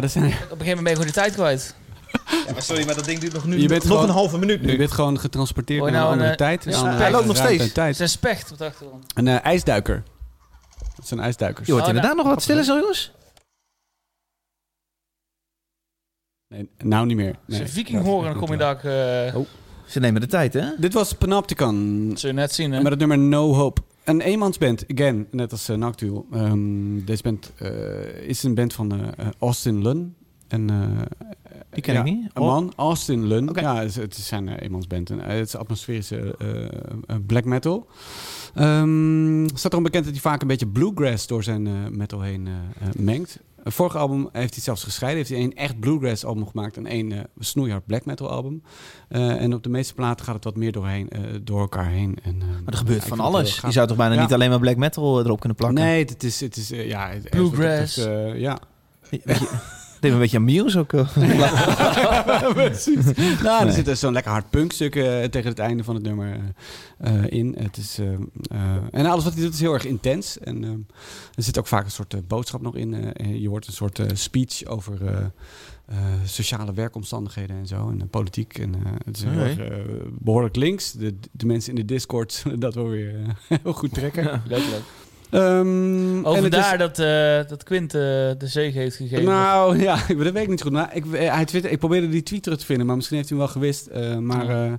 dat zijn, Op een gegeven moment ben je gewoon de tijd kwijt. Ja, maar sorry, maar dat ding duurt nog, nu, Je bent nog gewoon- een halve minuut je nu. bent gewoon getransporteerd je naar een nou andere een, tijd. een? Hij loopt nog steeds. Het is een specht op de achtergrond. Een eh, ijsduiker. Dat zijn ijsduikers. Je hoort Oh, inderdaad nog wat stiller zo, jongens. Nee, nou niet meer. Als Nee. je viking horen, dan kom je daar... eh Ze nemen de tijd, hè? Dit was Panopticon. zul je net zien, hè? Met het nummer No Hope. Een eenmansband, again, net als uh, Noctule. Ehm, deze band eh, is een band van eh, eh, Austin Lunn. En, eh, Die ken ja, ik niet. Een man, Austin Lunn. Ja, het het zijn eenmansband. En, eh, het is atmosferische eh, eh, black metal. Ehm staat erom bekend dat hij vaak een beetje bluegrass door zijn eh, metal heen eh, eh, mengt. Het vorige album heeft hij zelfs gescheiden. Heeft hij één echt bluegrass album gemaakt en één eh, snoeihard black metal album. Eh, en op de meeste platen gaat het wat meer doorheen, eh, door elkaar heen. En, eh, Maar er gebeurt van alles. Je zou toch bijna Ja. niet alleen maar black metal erop kunnen plakken? Nee, het is, het is ja, Bluegrass. eh, ja. Deed een beetje aan Muse ook. eh. Precies. Nou, er Nee. zit dus zo'n lekker hard punkstuk eh, tegen het einde van het nummer eh, in. Het is, en alles wat hij doet is heel erg intens. En er zit ook vaak een soort boodschap nog in. je hoort een soort speech over eh, eh, sociale werkomstandigheden en zo. En politiek. En eh, het is heel erg, eh, behoorlijk links. De, de mensen in de Discord zullen dat wel weer heel goed trekken. Leuk, leuk. En Over is- daar dat, eh, dat Quint eh, de zege heeft gegeven. Nou ja, ik- dat weet ik niet goed. Maar ik, hij twitter, ik probeerde die tweet terug te vinden, maar misschien heeft hij hem wel gewist. eh, maar eh, eh,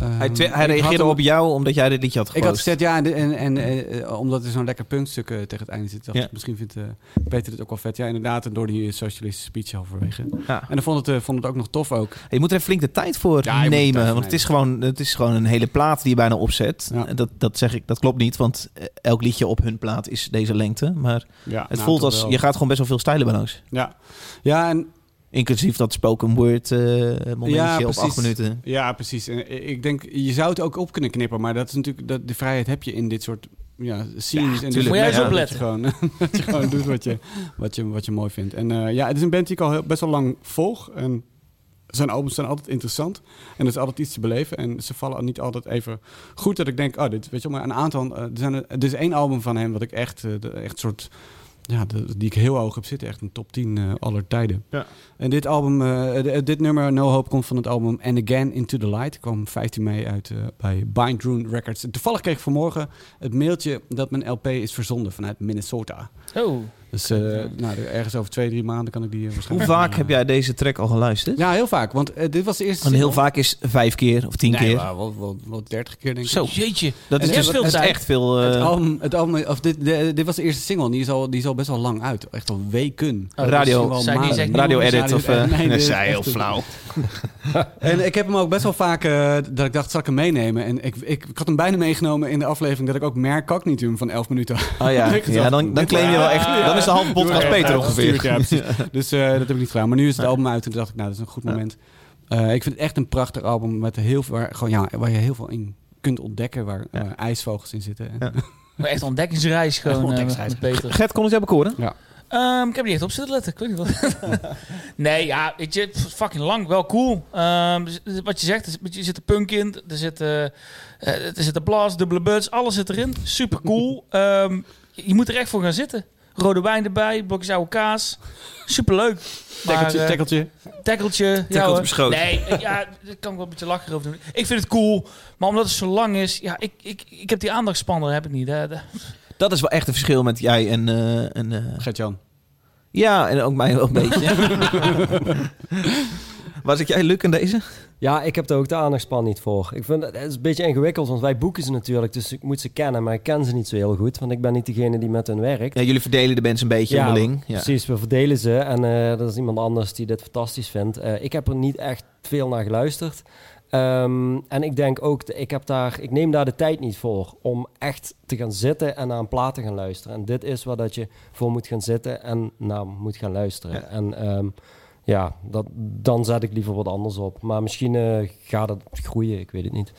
Hij, ik hij had reageerde op jou omdat jij dit liedje had Ik gepost. had gezegd ja, en, en, en eh, omdat er zo'n lekker punkstuk eh, tegen het einde zit, dacht Ja. ik misschien vindt eh, Peter het ook wel vet. Ja, inderdaad, en door die socialistische speech halverwege. Ja. En dan vond het, vond het ook nog tof ook. Je moet er flink de tijd voor Ja, tijd nemen. voor Want het is, gewoon, het is gewoon een hele plaat die je bijna opzet. Dat, dat zeg ik, dat klopt niet. Want elk liedje op hun plaat is deze lengte. Maar het nou, voelt als, wel. je gaat gewoon best wel veel stijlen bij langs. Ja, ja en Inclusief dat spoken word eh momentje Ja, op acht minuten. Ja, precies. En ik denk, je zou het ook op kunnen knippen, maar dat is natuurlijk, dat, de vrijheid heb je in dit soort ja, scenes. en Moet jij eens opletten. Dat je gewoon, dat je gewoon doet wat je, wat, je, wat je mooi vindt. En eh, ja, het is een band die ik al heel, best wel lang volg. En zijn albums zijn altijd interessant. En er is altijd iets te beleven. En ze vallen niet altijd even goed. Dat ik denk, oh, dit weet je wel, maar een aantal. eh, er, zijn, er er is één album van hem wat ik echt, eh, de, echt soort. Ja, de- die ik heel hoog heb zitten. Echt een top 10 eh, aller tijden. Ja. En dit album, eh, de- dit nummer No Hope komt van het album And Again Into the Light. kwam 15 mei uit eh, bij Bind Rune Records. En toevallig kreeg ik vanmorgen het mailtje dat mijn LP is verzonden vanuit Minnesota. Oh, Dus eh, nou, ergens over twee, drie maanden kan ik die eh, Hoe waarschijnlijk... vaak eh, heb jij deze track al geluisterd? Ja, heel vaak. Want dit was de eerste En heel single. vaak is vijf keer of tien Nee, keer. wel, wel, wel, wel 30 keer denk ik. Zo. jeetje. Dat is, En dus, veel dat is tijd. echt veel. eh, Het album, het album, of dit, de- dit was de eerste single. Die is, al, die is al best wel lang uit. Echt al weken. Oh, Radio- Misschien wel Zij die zegt radio edit of... eh, Nee, zei heel flauw. En ik heb hem ook best wel vaak dat ik dacht, zal ik hem meenemen? En ik, ik, ik had hem bijna meegenomen in de aflevering dat ik ook meer Cognitum van 11 minuten Oh ja, ja dan, dan claim je wel echt... Is de halve podcast Ja, Peter ja, ongeveer. Ja. Dus eh, dat heb ik niet gedaan. Maar nu is het album uit en toen dacht ik, nou, dat is een goed moment. Eh, ik vind het echt een prachtig album met heel veel, waar, gewoon, ja, waar je heel veel in kunt ontdekken, waar Ja. eh, ijsvogels in zitten. Ja. Maar echt ontdekkingsreis gewoon Echt eh, ontdekkingsreis. Peter. Gert, kon het jou bekoren? Ehm, ik heb niet echt op zitten letten. Ik weet niet wat. nee, ja, weet je, fucking lang, wel cool. Ehm, dus- dus wat je zegt, er zit- een punk in, er zit, eh, eh, er zit een blast, dubbele buds, alles zit erin. Super cool. Ehm, je moet er echt voor gaan zitten. Rode wijn erbij, blokjes oude kaas. Super leuk. Tekkeltje, tekkeltje. Tekkeltje. ja, Tekkeltje. Nee, eh, ja, daar kan ik wel een beetje lachen over doen. Ik vind het cool, maar omdat het zo lang is, ja, ik, ik, ik heb die aandachtspannen, heb ik niet. hè. Dat is wel echt een verschil met jij en... eh, en eh, Gert-Jan. ja, en ook mij wel een beetje. Was ik jij Luc in deze? Ja, ik heb er ook de aandachtspan niet voor. Ik vind het, is een beetje ingewikkeld, want wij boeken ze natuurlijk, dus ik moet ze kennen, maar ik ken ze niet zo heel goed, want ik ben niet degene die met hen werkt. Ja, jullie verdelen de bands een beetje Ja, onderling. Ja. Precies, we verdelen ze en eh er is iemand anders die dit fantastisch vindt. Eh, ik heb er niet echt veel naar geluisterd. Ehm, en ik denk ook, ik, heb daar, ik neem daar de tijd niet voor om echt te gaan zitten en naar een plaat te gaan luisteren. En dit is waar dat je voor moet gaan zitten en naar moet gaan luisteren. Ja. En ehm, ja, dat, dan zet ik liever wat anders op. Maar misschien eh, gaat het groeien, ik weet het niet.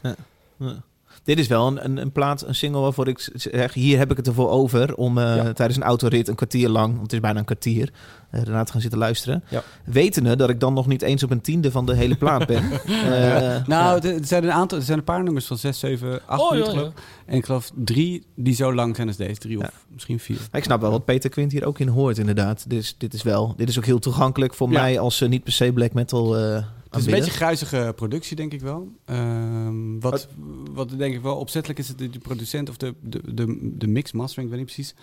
Dit is wel een, een, een plaat, een single waarvoor ik zeg... hier heb ik het ervoor over om eh, Ja. tijdens een autorit een kwartier lang... want het is bijna een kwartier, eh daarna te gaan zitten luisteren. Ja. Wetende dat ik dan nog niet eens op een tiende van de hele plaat ben. Eh, Nou, er zijn een aantal, er zijn een paar nummers van 6, 7, 8 Oh, minuten geloof. En ik geloof drie die zo lang zijn als deze. Drie of misschien vier. Ik snap wel wat Peter Quint hier ook in hoort, inderdaad. Is, dit is, wel, dit is ook heel toegankelijk voor Ja. mij als niet per se black metal eh Het is een beetje gruizige productie, denk ik wel. Ehm, wat, wat denk ik wel opzettelijk is, het de, producent of de, de, de, de mix mastering, ik weet niet precies,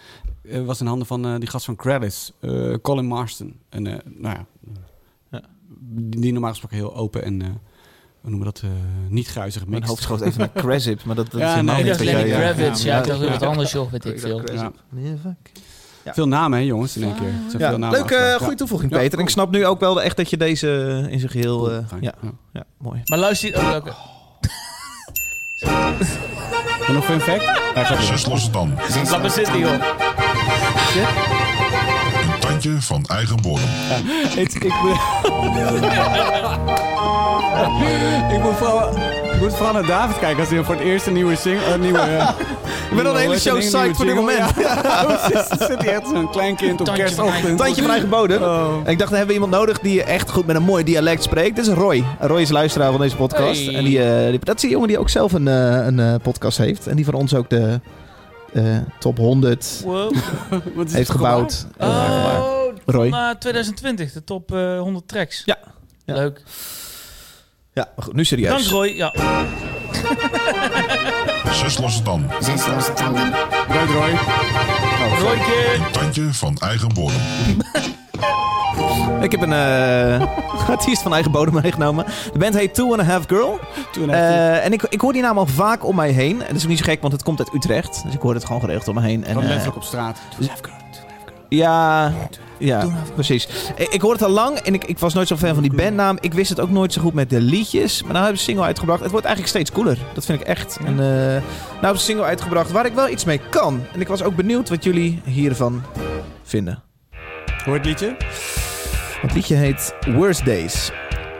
eh, was in handen van eh, die gast van Credits, eh, Colin Marston. En, eh, nou ja, Ja. Die, die normaal gesproken heel open en, eh, hoe noemen we dat, eh, niet gruizig Mijn mix. hoofd schoot even naar Crazip, maar dat, dat Ja, is helemaal nee, niet dacht wat Lenny Kravitz. Ja, ja. wat anders, joh, weet ik veel. Ja. Ja. Veel namen, hè, jongens, in één keer. Er zijn Ja, veel namen leuke, achter. eh, goede toevoeging, Ja, Peter. En ik cool. snap nu ook wel echt dat je deze in zijn geheel... Cool, eh, ja, Ja. ja, mooi. Maar luister... Oh, nog een fact? Hij gaat losse tanden. Laat maar zitten, joh. Een tandje van eigen bodem. Het- ik, moet... ik, moet vooral, ik moet vooral naar David kijken als hij voor het eerst een nieuwe single... Een nieuwe, eh, Ik ben al de hele show psyched voor dit moment. Ja, zit hij echt zo'n klein kind op kerstochtend. Tandje van eigen bodem. Oh. En ik dacht, dan hebben we iemand nodig die echt goed met een mooi dialect spreekt. Dit is Roy. Roy is luisteraar van deze podcast. Hey. En die, eh, die- dat is een jongen die ook zelf een, eh, een eh, podcast heeft. En die van ons ook de eh, top 100 Wow. Wat is heeft gebouwd. Oh, Roy. van eh, 2020, de top eh, 100 tracks. Ja. Ja. Leuk. Ja, maar goed, nu serieus. Dank Roy. Ja. Zes losse tanden. Bedankt, Roy. Royke. Een tandje van eigen bodem. Ik heb een eh, artiest van eigen bodem meegenomen. De band heet Two and a Half Girl. Eh, en ik, ik hoor die naam al vaak om mij heen. En dat is ook niet zo gek, want het komt uit Utrecht. Dus ik hoor het gewoon geregeld om me heen. En, Gewoon eh, letterlijk op straat. Ja, ja precies. Ik, ik hoor het al lang en ik, ik was nooit zo fan van die bandnaam. Ik wist het ook nooit zo goed met de liedjes. Maar nou hebben ze een single uitgebracht. Het wordt eigenlijk steeds cooler. Dat vind ik echt. En, eh, nou hebben ze een single uitgebracht waar ik wel iets mee kan. En ik was ook benieuwd wat jullie hiervan vinden. Hoor het liedje? Het liedje heet Worst Days.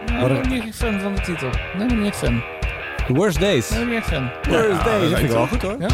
Nou, ik ben niet echt fan van de titel. Nee, ik ben niet echt fan. The Worst Days. Nee, ik ben niet echt fan. Worst Days. Dat vind ik wel goed, hoor. Ja.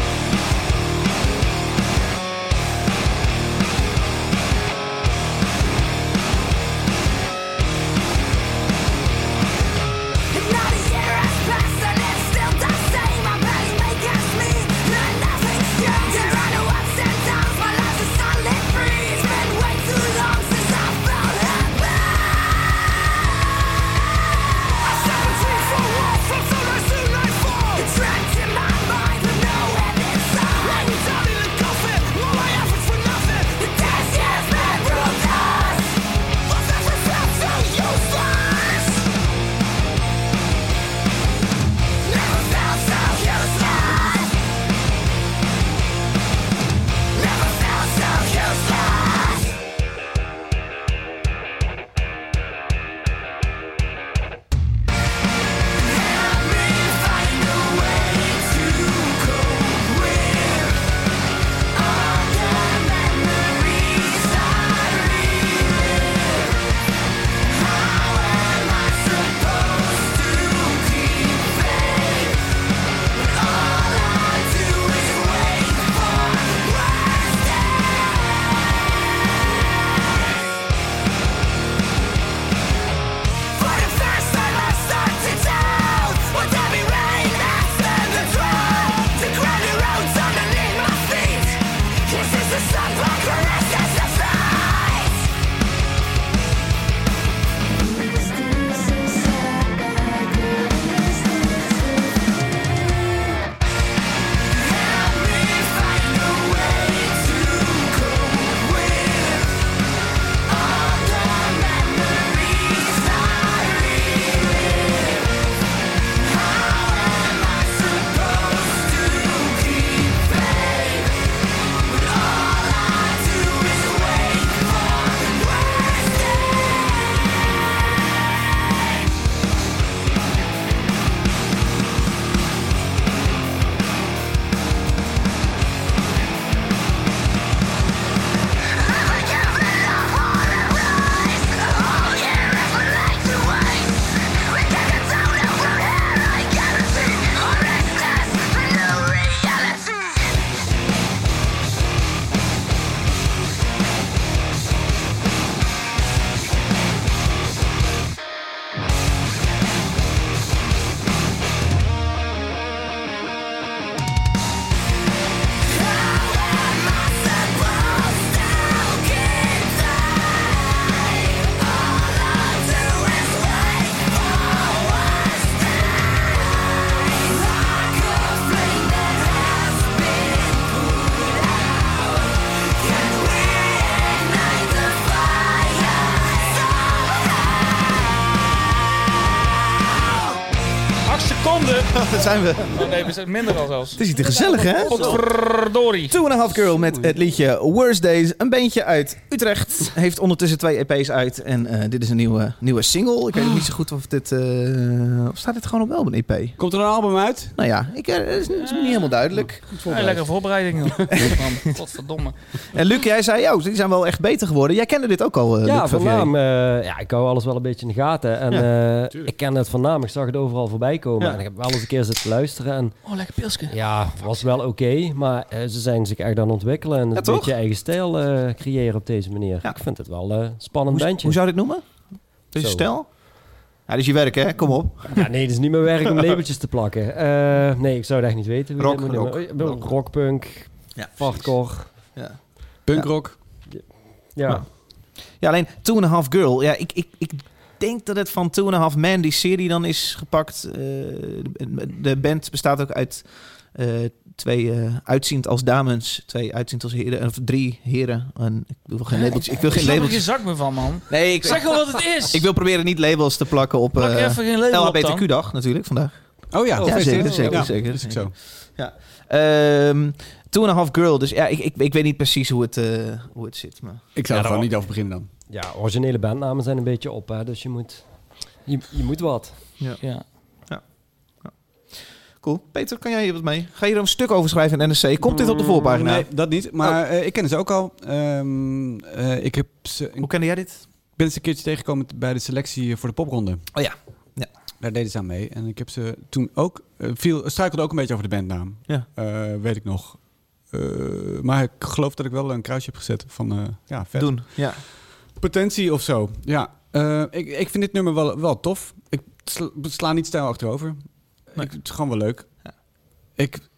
Zijn we. Oh nee, we zijn minder al zelfs. Het is hier te gezellig, hè? Godverdorie. Two and a Half Girl met het liedje Worst Days. Een bandje uit Utrecht. Heeft ondertussen twee EP's uit. En eh, dit is een nieuwe, nieuwe single. Ik weet niet zo goed of dit... eh, of staat dit gewoon op wel een EP? Komt er een album uit? Nou ja, ik, eh, het is, me niet helemaal duidelijk. Ja, lekker voorbereiding, Godverdomme. En Luc, jij zei, joh, die zijn wel echt beter geworden. Jij kende dit ook al, Ja, Luc eh, ja, ik hou alles wel een beetje in de gaten. En eh, ik ken het van naam. Ik zag het overal voorbij komen. Ja. En ik heb wel eens een keer zitten luisteren. En Oh, lekker pilsje. ja, was wel oké. maar ze zijn zich echt aan het ontwikkelen. En Ja, een toch? beetje eigen stijl eh, creëren op deze manier. Ja. Ik vind het wel eh, een spannend Hoe, bandje. hoe zou je dit noemen? Deze Zo. stijl? Ja, is je werk, hè? Kom op. Ja, nee, het is niet mijn werk om labeltjes te plakken. Eh, nee, ik zou het echt niet weten. Rock, rock, noemen. rock. Rockpunk, Ja, hardcore. Ja. Punkrock. Ja. Ja. Ja, alleen Two and a Half Girl. Ja, ik, ik, ik denk dat het van Two and a Half Man, die serie, dan is gepakt. Eh, de, de band bestaat ook uit eh, twee eh, uitziend als dames, twee uitziend als heren, of drie heren. En ik wil geen labels. Ik wil geen labels. geen zak meer van, man. Nee, ik, Zeg gewoon wat het is. ik wil proberen niet labels te plakken op Plak er eh even geen label op dan. LHBTQ-dag natuurlijk vandaag. Oh ja, Ja, gefeliciteerd. zeker, zeker, Ja, zeker. is ook zo. Ehm Two and a Half Girl. Dus ja, ik, ik, ik weet niet precies hoe het, eh, hoe het zit. Maar... Ik zou Ja, er gewoon niet over beginnen dan. Ja, originele bandnamen zijn een beetje op, hè, dus je moet, je, je moet wat. Ja. Cool. Peter, kan jij hier wat mee? Ga je er een stuk over schrijven in NSC? Komt dit op de voorpagina? Nee, dat niet. Maar eh, ik ken ze ook al. Ehm, eh, ik heb ze, Hoe kende jij dit? ben ze een keertje tegengekomen bij de selectie voor de popronde. Oh ja. Ja. Daar deden ze aan mee. En ik heb ze toen ook... eh, viel, struikelde ook een beetje over de bandnaam. Ja. Weet ik nog. Maar ik geloof dat ik wel een kruisje heb gezet van... ja, vet. Doen. Ja. Potentie of zo. Ja. Ik, ik vind dit nummer wel, wel tof. Ik sla, sla niet stijl achterover. Nee. Ik, het is gewoon wel leuk. Ja. Ik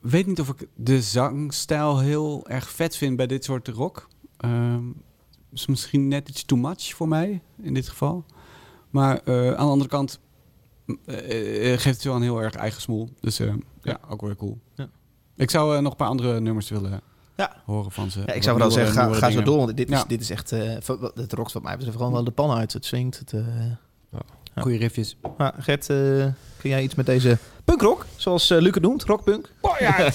weet niet of ik de zangstijl heel erg vet vind bij dit soort rock. Ehm is misschien net iets too much voor mij in dit geval. Maar eh, aan de andere kant eh, eh, geeft het wel een heel erg eigen smoel. Dus eh, ja, ook weer cool. Ja. Ik zou nog een paar andere nummers willen Ja. horen van ze. Ja, ik zou wel zeggen, ga, zo door. Want dit is, dit is echt... eh, het rokt wat mij betreft gewoon wel de pan uit. Het swingt. Het, eh Ja. Goeie riffjes. maar Gert, eh, kun jij iets met deze punkrock? Zoals eh Luc het noemt. Rockpunk. Oh, ja. ik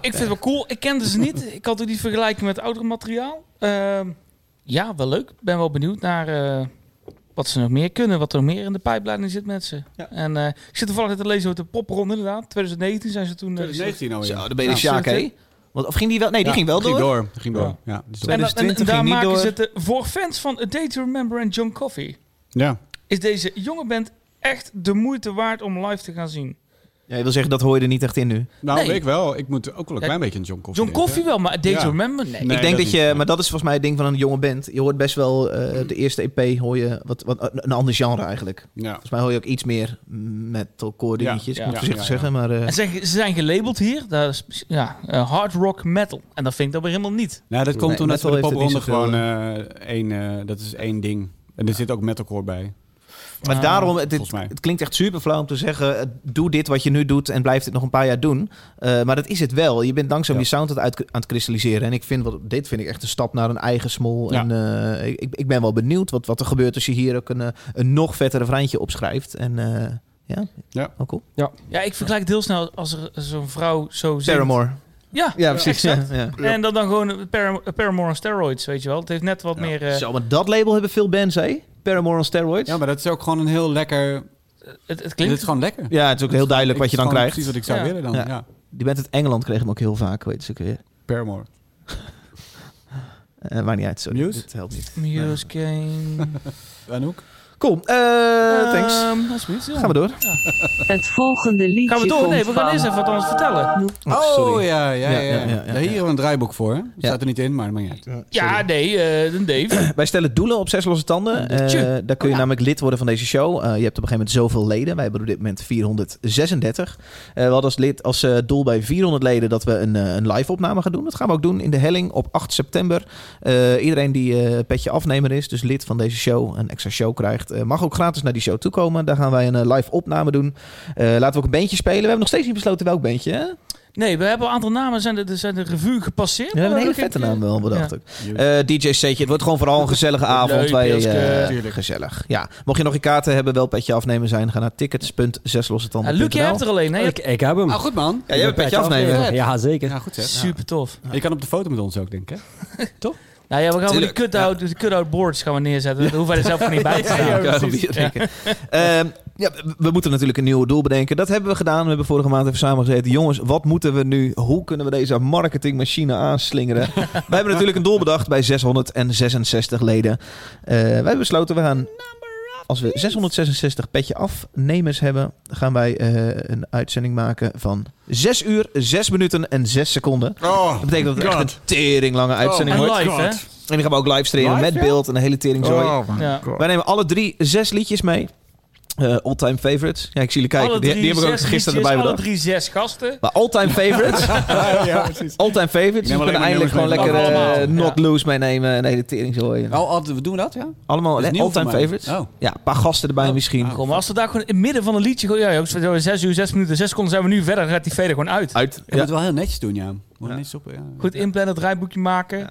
vind het wel cool. Ik kende ze niet. Ik had ook niet vergelijken met oudere materiaal. Ehm, ja, wel leuk. Ik ben wel benieuwd naar eh, wat ze nog meer kunnen. Wat er nog meer in de pijpleiding zit met ze. Ja. En eh, ik zit toevallig net te lezen over de popronde inderdaad. 2019 zijn ze toen... eh, 2019 alweer. Zo, dan ben je de Ja. Sjaak, hè? Want- Of ging die wel? Nee, die Ja, ging wel door. door. Ging door. Ja. Ja, dus En, dan- en, 2020 daar maken door. ze het voor fans van A Day to Remember en John Coffee. ja. Is deze jonge band echt de moeite waard om live te gaan zien? Ja, je wil zeggen, dat hoor je er niet echt in nu. Nou, Nee. ik wel. Ik moet ook wel een klein beetje aan John Coffee John Coffee wel, maar Ja. to Remember? Nee. Nee. ik denk dat dat, je, maar dat is volgens mij het ding van een jonge band. Je hoort best wel eh, de eerste EP hoor je wat, wat een ander genre eigenlijk. Ja. Volgens mij hoor je ook iets meer metalcore Ja, dingetjes. ja, ik moet ja, voorzichtig ja, ja. zeggen, maar eh, En ze, ze zijn gelabeld hier, dat is ja, eh, hard rock metal. En dat vind ik dan weer helemaal niet. Nou, dat komt Nee, omdat we de popronde gewoon eh, één... eh, dat is één ding. En er zit ook metalcore bij. Maar Ah, daarom, het, het, het klinkt echt super flauw om te zeggen, eh, doe dit wat je nu doet en blijf dit nog een paar jaar doen. Eh, maar dat is het wel. Je bent langzaam Ja. je sound aan het, uit- aan het kristalliseren. En ik vind wat, dit vind ik echt een stap naar een eigen smol. Ja. En eh, ik, ik ben wel benieuwd wat, wat er gebeurt als je hier ook een, een nog vetter refreintje opschrijft. En eh, ja, Ja. cool. Ja, ik vergelijk het heel snel als er zo'n vrouw zo zingt. Paramore. Ja, Ja, precies. Ja, ja. En dan, dan gewoon Paramore on steroids, weet je wel. Het heeft net wat meer... eh, Zo, maar dat label hebben veel bands, hè? Paramore on steroids. Ja, maar dat is ook gewoon een heel lekker... het, het Dit klinkt... is gewoon lekker. Ja, het is ook heel duidelijk wat je dan Het krijgt. Precies wat ik zou Ja. willen dan. Ja. Ja. Die band uit Engeland kreeg hem ook heel vaak, weet je ook weer. Paramore. Eh maakt niet uit, sorry. Muse? Dit helpt niet. Muse, Kane... Anouk? Cool, eh, thanks. Ehm, alsjeblieft, ja. Gaan we door. Het volgende liedje Gaan we door? Nee, we gaan eerst even wat anders vertellen. Oh, sorry. ja, ja, ja. Ja, ja, ja, ja, hier hebben we een draaiboek voor. Hè? Staat er niet in, maar dat maakt niet uit. Ja, nee, eh een Dave. Wij stellen doelen op zes losse tanden. Eh, daar kun je Oh, ja. namelijk lid worden van deze show. Eh, je hebt op een gegeven moment zoveel leden. Wij hebben op dit moment 436. Eh, we hadden als, lid, als eh, doel bij 400 leden dat we een, eh, een live opname gaan doen. Dat gaan we ook doen in de Helling op 8 september. Eh, iedereen die eh, petje afnemer is, dus lid van deze show, een extra show krijgt, eh, mag ook gratis naar die show toekomen. Daar gaan wij een eh, live opname doen. Eh, laten we ook een bandje spelen. We hebben nog steeds niet besloten welk bandje. Hè? Nee, we hebben een aantal namen zijn de, de- zijn de revue gepasseerd. Ja, een maar hele vette naam wel bedacht ja. ook. Eh, DJ Setje, het wordt gewoon vooral een gezellige avond. Leuk, Wij, eh, gezellig. Ja. Mocht je nog je kaarten hebben, wel petje afnemen zijn, ga naar Ja, tickets.zeslossetanden.nl. Luc, jij hebt er alleen, hè? Ik, ik heb hem. Ah, goed man. Ja, jij hebt een petje afnemen. Ja, zeker. Ja, goed zeg. Super tof. Je kan op de foto met ons ook, denk ik. hè? Nou ja, we gaan wel die Tuurlijk, cut-out de cut-out boards gaan we neerzetten. Daar hoeven wij er zelf ook niet bij te staan. Ja, ja. Ehm, ja, we moeten natuurlijk een nieuw doel bedenken. Dat hebben we gedaan. We hebben vorige maand even samengezeten. Jongens, wat moeten we nu? Hoe kunnen we deze marketingmachine aanslingeren? wij hebben natuurlijk een doel bedacht bij 666 leden. Eh, wij hebben besloten, we gaan... Als we 666 petje afnemers hebben, gaan wij eh, een uitzending maken van 6 uur, 6 minuten en 6 seconden. Oh, Dat betekent dat het echt een tering lange uitzending En wordt. live, hè? En die gaan we ook live streamen Live, met ja? beeld en een hele teringzooi. Ja. Wij nemen alle drie zes liedjes mee. Eh all-time favorites. Ja, ik zie jullie kijken. Alle Die, drie die heb ik ook gisteren erbij Alle bedacht. drie zes gasten. Maar all-time favorites. ja, precies. all-time favorites. neem We kunnen eindelijk gewoon lekker eh, Not ja. Loose meenemen. En een hele teringzooi. Oh, al- doen we dat, ja? Allemaal all-time favorites. Oh. Ja, een paar gasten erbij Oh. misschien. Ah. Kom, maar als we daar gewoon in het midden van een liedje... gewoon- Ja, ook zo- zes uur, zes minuten, zes seconden zijn we nu verder. Dan gaat die veder gewoon uit. Uit. Je moet het wel heel netjes doen, ja. Moet netjes op, ja. Goed inplannen, het rijboekje maken.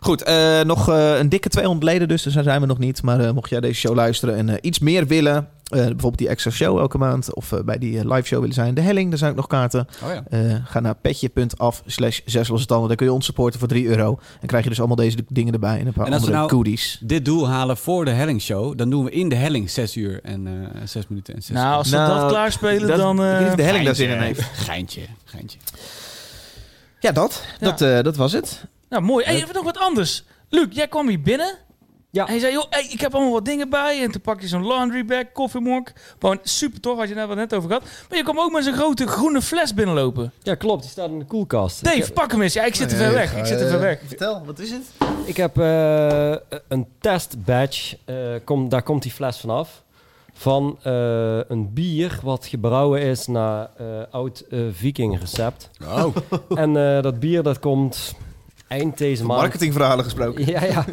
Goed, eh, nog eh, een dikke 200 leden dus. Daar zijn we nog niet. Maar eh, mocht jij deze show luisteren en eh, iets meer willen... eh, bijvoorbeeld die extra show elke maand... of eh, bij die live show willen zijn. De Helling, daar zijn ook nog kaarten. Oh ja. Eh, ga naar petje.af slash zes losse tanden. Daar kun je ons supporten voor 3 euro. En krijg je dus allemaal deze dingen erbij. En een paar En als we andere nou- goodies. Dit doel halen voor de Hellingshow, dan doen we in de Helling 6 uur en eh 6 minuten en 6 Nou, als we Nou, dat klaarspelen, dat- dan... ik weet eh, de Helling daar zin in heeft. Geintje, geintje. Ja, dat. Ja. Dat, eh, dat was het. Nou, mooi. Hey, even nog wat anders. Luc, jij kwam hier binnen. Ja. En je zei, joh, hey, ik heb allemaal wat dingen bij. En toen pak je zo'n laundry bag, koffiemok. Gewoon super tof, had je net wat net over gehad. Maar je kwam ook met zo'n grote groene fles binnenlopen. Ja, klopt. Die staat in de koelkast. Dave, heb, pak hem eens. Ja, ik zit te ver weg. Ik zit te ver weg. Vertel, wat is het? ik heb eh, een testbatch. eh kom, daar komt die fles vanaf. Van eh, een bier wat gebrouwen is naar eh, oud eh, viking recept. Oh, en eh, dat bier dat komt eind deze maand... Marketingverhalen gesproken. Ja, ja.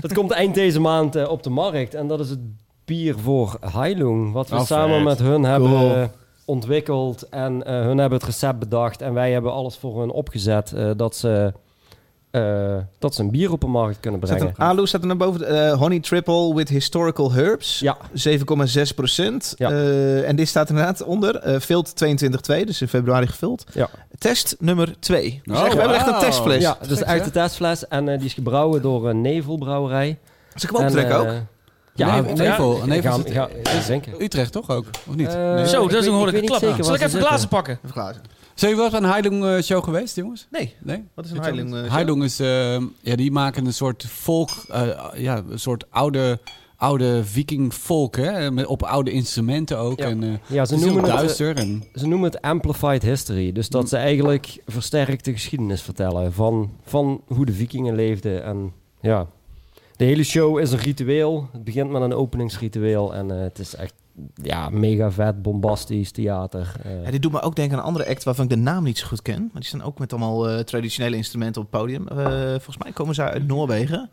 dat komt eind deze maand eh, op de markt. En dat is het bier voor Heilung. Wat we Oh, samen vet. met hun hebben Cool. eh, ontwikkeld. En eh, hun hebben het recept bedacht. En wij hebben alles voor hun opgezet. eh, dat, ze, eh, dat ze een bier op de markt kunnen brengen. een Alu staat er naar boven. eh, honey triple with historical herbs. Ja, 7,6 procent. Ja. Eh, en dit staat inderdaad onder. eh Filt 22.2, dus in februari gevuld. Ja. Test nummer 2. Dus Oh, echt, we hebben echt een testfles. ja dus echt de testfles. En die is gebrouwen door een Nevelbrouwerij. Zal ik hem optrekken En, ook? ja, Nevel- Nevel- ga- ga-. Utrecht toch ook? Of niet? Nee. Zo, dat is een ik hoorlijke klap. Zal ik even ze glazen pakken? Even glazen. Zijn jullie wel een Heilung eh, show geweest, jongens? Nee, Nee? wat is een Heilung? eh, Heilung is, eh, ja, die maken een soort volk, eh, ja, een soort oude, oude viking volk, hè? Met, op oude instrumenten ook. Ja. En, eh, Ja, ze noemen het... duister. En, Ze noemen het amplified history. Dus dat ze eigenlijk versterkte geschiedenis vertellen van, van hoe de vikingen leefden. En ja, de hele show is een ritueel. Het begint met een openingsritueel en eh, het is echt ja, mega vet, bombastisch theater. eh. Ja, dit doet me ook denken aan een andere act waarvan ik de naam niet zo goed ken. Maar die staan ook met allemaal eh, traditionele instrumenten op het podium. Eh, volgens mij komen ze uit Noorwegen.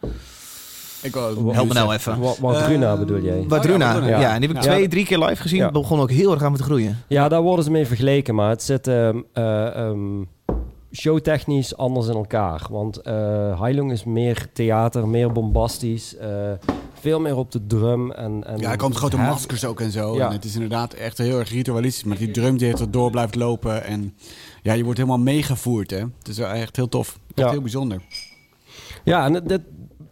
ik wou- Help me nou even. Wa- Wadruna bedoel jij? Wadruna. Wadruna, ja, ja. en die heb ik Ja. twee, drie keer live gezien. Het begon ook heel erg aan me te groeien. Ja, daar worden ze mee vergeleken, maar het zit ehm, eh, ehm, showtechnisch anders in elkaar. Want eh Heilung is meer theater, meer bombastisch, eh, veel meer op de drum. En, en Ja, er komen grote maskers ook en zo. Ja. En het is inderdaad echt heel erg ritualistisch. Maar die drum die er door blijft lopen. En ja, je wordt helemaal meegevoerd, hè. Het is echt heel tof. Echt Ja. heel bijzonder. Ja, en dit,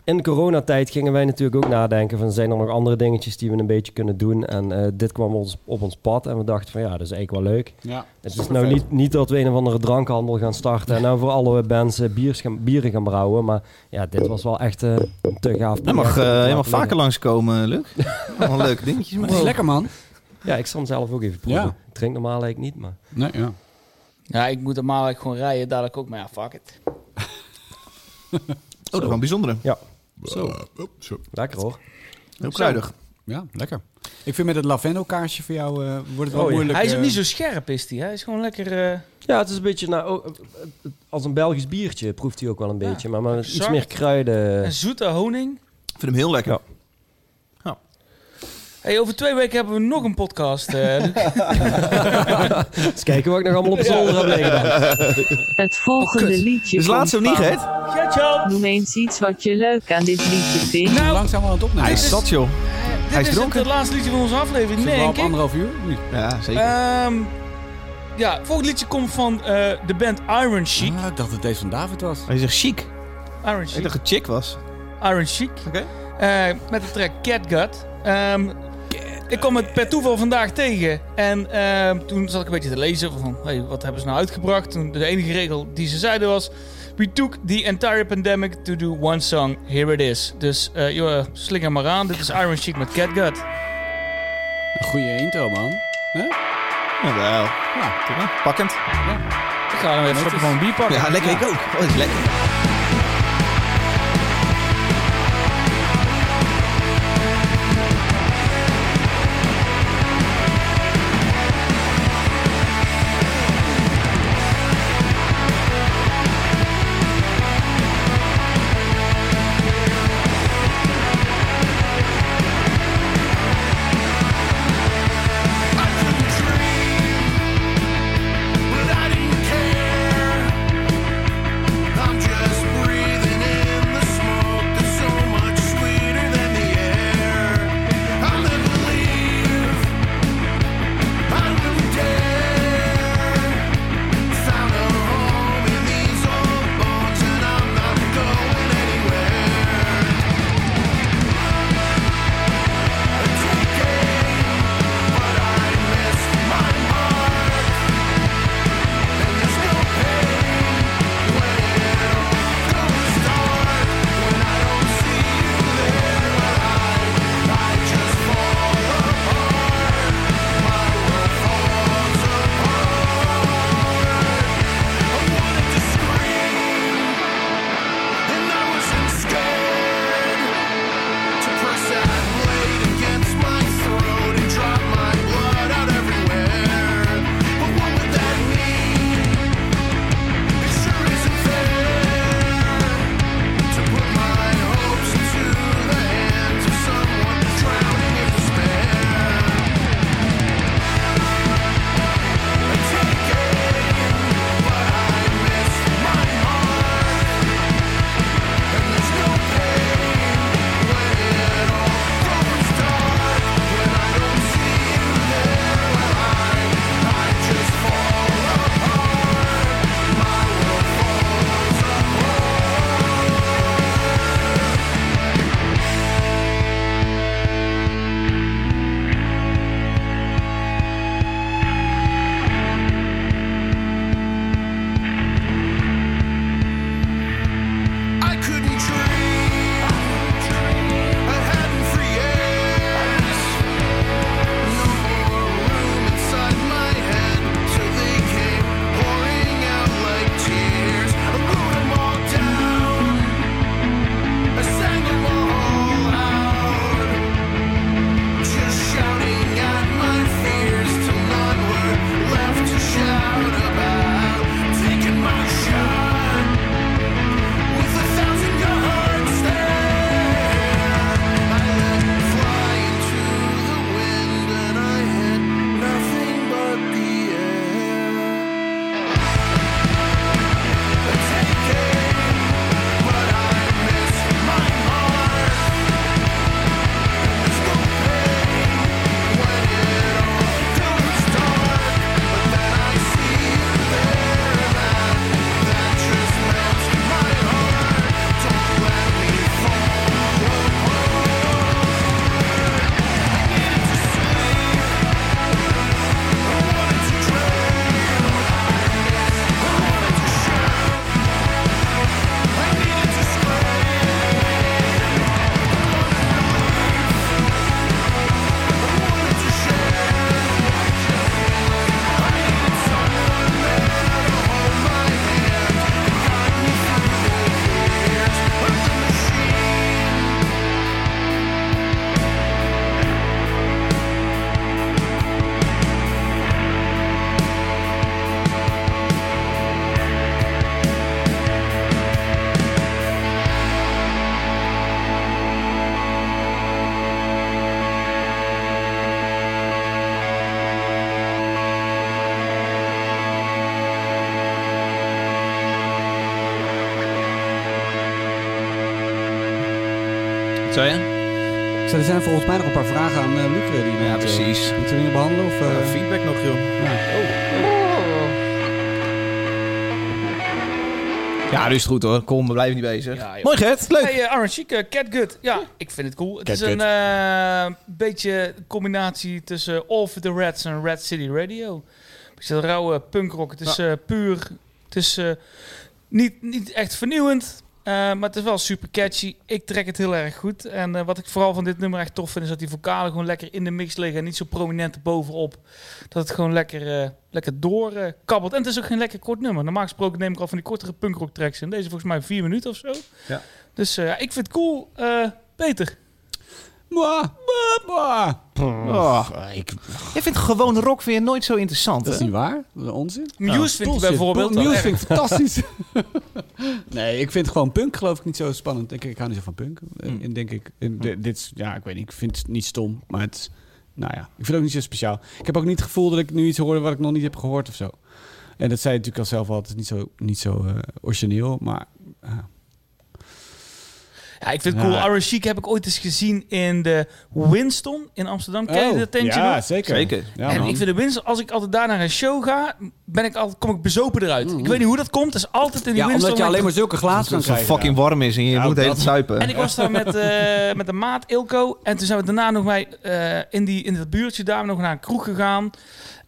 in coronatijd gingen wij natuurlijk ook nadenken van... zijn er nog andere dingetjes die we een beetje kunnen doen? En eh, dit kwam ons, op ons pad en we dachten van ja, dat is eigenlijk wel leuk. Ja. Het is nou niet, niet dat we een of andere drankhandel gaan starten... en nou voor alle bands eh, biers gaan, bieren gaan brouwen. Maar ja, dit was wel echt eh, een te gaaf Je mag, eh, laten mag vaker langskomen, Luc. Allemaal leuke dingetjes. Maar. is lekker, man. Ja, ik zal hem zelf ook even proeven. Ja. Ik drink normaal eigenlijk niet, maar... Nee, ja. Ja, ik moet normaal eigenlijk gewoon rijden. Dadelijk ook. Maar ja, fuck it. Oh, dat is wel een bijzondere. Zo, Oh, zo. lekker hoor. Heel kruidig. Ja, lekker. Ik vind met het lavendel-kaarsje voor jou eh, wordt het wel Oh, ja. moeilijk. Hij is ook eh, niet zo scherp, is hij. Hij is gewoon lekker... eh, Ja, het is een beetje nou, oh, als een Belgisch biertje proeft hij ook wel een Ja, beetje. Maar met iets meer kruiden. en zoete honing. Ik vind hem heel lekker. Ja. Hey, over twee weken hebben we nog een podcast. Luc. Eens kijken wat ik nog allemaal op zolder heb liggen. Het volgende kut. liedje Dus laat ze hem niet, ciao. Noem eens iets wat je leuk aan dit liedje vindt. Nou, Langzaam aan het opnemen. Hij is zat, joh. dit hij is is dronken. het laatste liedje van onze aflevering, al denk ik. anderhalf uur? Nu. Ja, zeker. Ehm ja, het volgende liedje komt van eh, de band Iron Chic. Ah, ik dacht dat deze van David was. Hij zegt chic. Iron Ik Chic. dacht het chick was. Iron Chic. Oké. Eh, met de track Catgut. Ehm ik kwam het per toeval vandaag tegen. En ehm, toen zat ik een beetje te lezen van, hey, wat hebben ze nou uitgebracht? Toen de enige regel die ze zeiden was... We took the entire pandemic to do one song. Here it is. Dus eh joh, slinger maar aan. Dit is Iron Chic met Catgut. Een goede intro, man. Jawel. Ja. Prima. Pakkend. Ik ga dan even een van bier pakken. Ja, lekker. Ik ook. Oh, lekker. Zijn volgens mij nog een paar vragen aan uh, Luc. Die Ja, precies. Moeten we die behandelen? Of, eh, feedback nog, joh. ja. Ja, nu is het goed hoor. Kom, we blijven niet bezig. Ja. Mooi Gert, leuk. Hey, uh, Aaron Chic, uh, Catgut. Ja, ik vind het cool. Het is een eh, beetje combinatie tussen All for the Reds en Red City Radio. Beetje rauwe punkrock. Het is eh, puur... Het is eh, niet, niet echt vernieuwend, maar het is wel super catchy. Ik trek het heel erg goed. En eh, wat ik vooral van dit nummer echt tof vind... is dat die vocalen gewoon lekker in de mix liggen... en niet zo prominent erbovenop. Dat het gewoon lekker, eh lekker doorkabbelt. en het is ook geen lekker kort nummer. Normaal gesproken neem ik al van die kortere punkrock tracks. En deze volgens mij vier minuten of zo. Ja. Dus eh, ik vind het cool. Eh, Peter. Mwah, mwah, mwah. Oh. Jij vindt gewoon rock weer nooit zo interessant, Dat is hè? niet waar. Dat is onzin. Muse vindt hij Bullshit. bijvoorbeeld Muse vind ik fantastisch. nee, ik vind gewoon punk geloof ik niet zo spannend. Ik, ik hou niet zo van punk. En, Hmm. en denk ik, en di- dit ja, ik weet niet, ik vind het niet stom, maar het, nou ja, ik vind het ook niet zo speciaal. Ik heb ook niet het gevoel dat ik nu iets hoorde wat ik nog niet heb gehoord of zo. En dat zei je natuurlijk al zelf al, het is niet zo, niet zo eh, origineel, maar uh, Ja, ik vind het cool. Iron Chic heb ik ooit eens gezien in de Winston in Amsterdam. Ken je de Attention? Oh, ja, nog? zeker. Zeker. Ja, en man. ik vind de Winston, als ik altijd daar naar een show ga, ben ik altijd, kom ik bezopen eruit. Mm. Ik weet niet hoe dat komt. Het is altijd in die ja, Winston. omdat je alleen maar zulke glazen kan Dat het krijgen. fucking warm is en je Ja, moet de dat- tijd zuipen. En ik was daar met, eh, met een maat, Ilko. En toen zijn we daarna nog bij, eh, in, die, in dat buurtje daar nog naar een kroeg gegaan.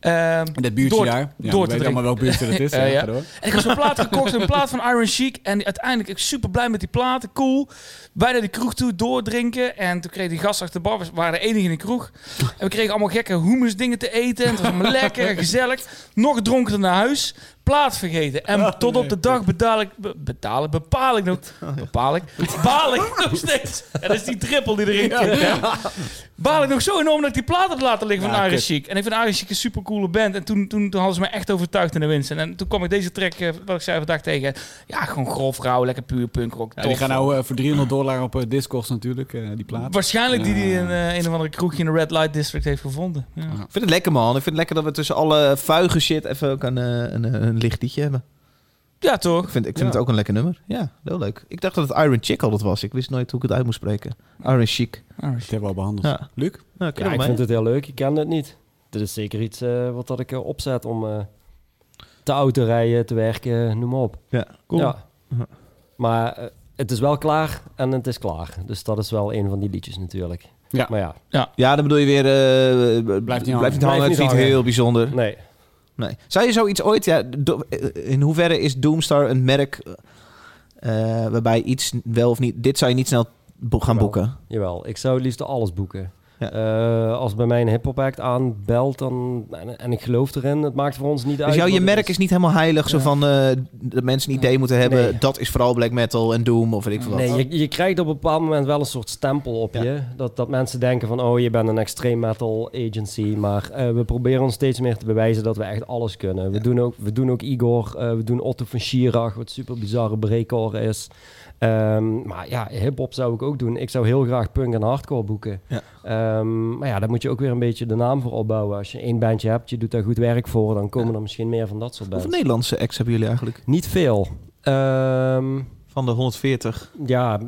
In dat buurtje door- daar. Ja, door te weten allemaal welk buurtje dat is. Eh, ja. En ik was een plaat gekocht, een plaat van Iron Chic. En uiteindelijk, ik super blij met die platen, cool. Wij naar die kroeg toe, doordrinken. En toen kreeg die gast achter de bar, we waren de enige in de kroeg. En we kregen allemaal gekke hummus dingen te eten. En het was allemaal lekker en gezellig. Nog dronken naar huis. Plaat vergeten. En tot op de dag betaal ik, be- betaal ik, bepaal ik nog, bepaal ik, baal ik nog steeds. En dat is die trippel die erin komt. Baal ik nog zo enorm dat ik die plaat heb laten liggen van Ja, kut. Chic. En ik vind Iron Chic een super coole band. En toen, toen, toen hadden ze me echt overtuigd in de winst. En toen kwam ik deze track, eh, wat ik zei vandaag tegen. Ja, gewoon grof, rauw, lekker puur punkrock. Ja, die gaan nou eh, voor 300 dollar op uh, Discogs natuurlijk, eh, die plaat. Waarschijnlijk die die Ja. in een of andere kroegje in de Red Light District heeft gevonden. Ja. Ja. Ik vind het lekker, man. Ik vind het lekker dat we tussen alle vuige shit even ook een, een, een licht liedje hebben. Ja, toch? Ik vind, ik vind Ja. het ook een lekker nummer. Ja, heel leuk. Ik dacht dat het Iron Chick al dat was. Ik wist nooit hoe ik het uit moest spreken. Iron Chic. Iron Dat Chic. hebben we al behandeld. Ja. Luc? Nou, Ja, ik vind het heel leuk. Ik ken het niet. Dit is zeker iets eh, wat dat ik eh, opzet om eh, te auto rijden, te werken, noem maar op. Ja, Ja. Maar het is wel klaar en het is klaar. Dus dat is wel een van die liedjes natuurlijk. Ja. Maar ja, Ja, dan bedoel je weer... eh, blijft Blijft niet hangen. Het is niet niet hangen. heel bijzonder. nee. Nee. Zou je zoiets ooit... Ja, do- eh, in hoeverre is Doomstar een merk... eh, waarbij iets wel of niet... Dit zou je niet snel bo- gaan boeken. Jawel, ik zou het liefst alles boeken. Ja. Eh, als bij mij een hip-hop act aanbelt dan, en, en ik geloof erin, het maakt voor ons niet uit. Dus jouw, je wat merk is niet helemaal heilig. Zo van eh, dat mensen een idee moeten hebben. Nee. Dat is vooral black metal en doom of weet ik veel wat. Nee, je, je krijgt op een bepaald moment wel een soort stempel op Ja. je. Dat, dat mensen denken van, oh, je bent een extreme metal agency. Maar eh, we proberen ons steeds meer te bewijzen dat we echt alles kunnen. We, doen, ook, we doen ook Igor, we doen Otto van Schirach, wat super bizarre breakcore is. Ehm, maar ja, hip-hop zou ik ook doen. Ik zou heel graag punk en hardcore boeken. Ja. Ehm, maar ja, daar moet je ook weer een beetje de naam voor opbouwen. Als je één bandje hebt, je doet daar goed werk voor, dan komen Ja. er misschien meer van dat soort bands. Hoeveel Nederlandse acts hebben jullie eigenlijk? Niet veel. Ehm, Van de 140. ja, laat,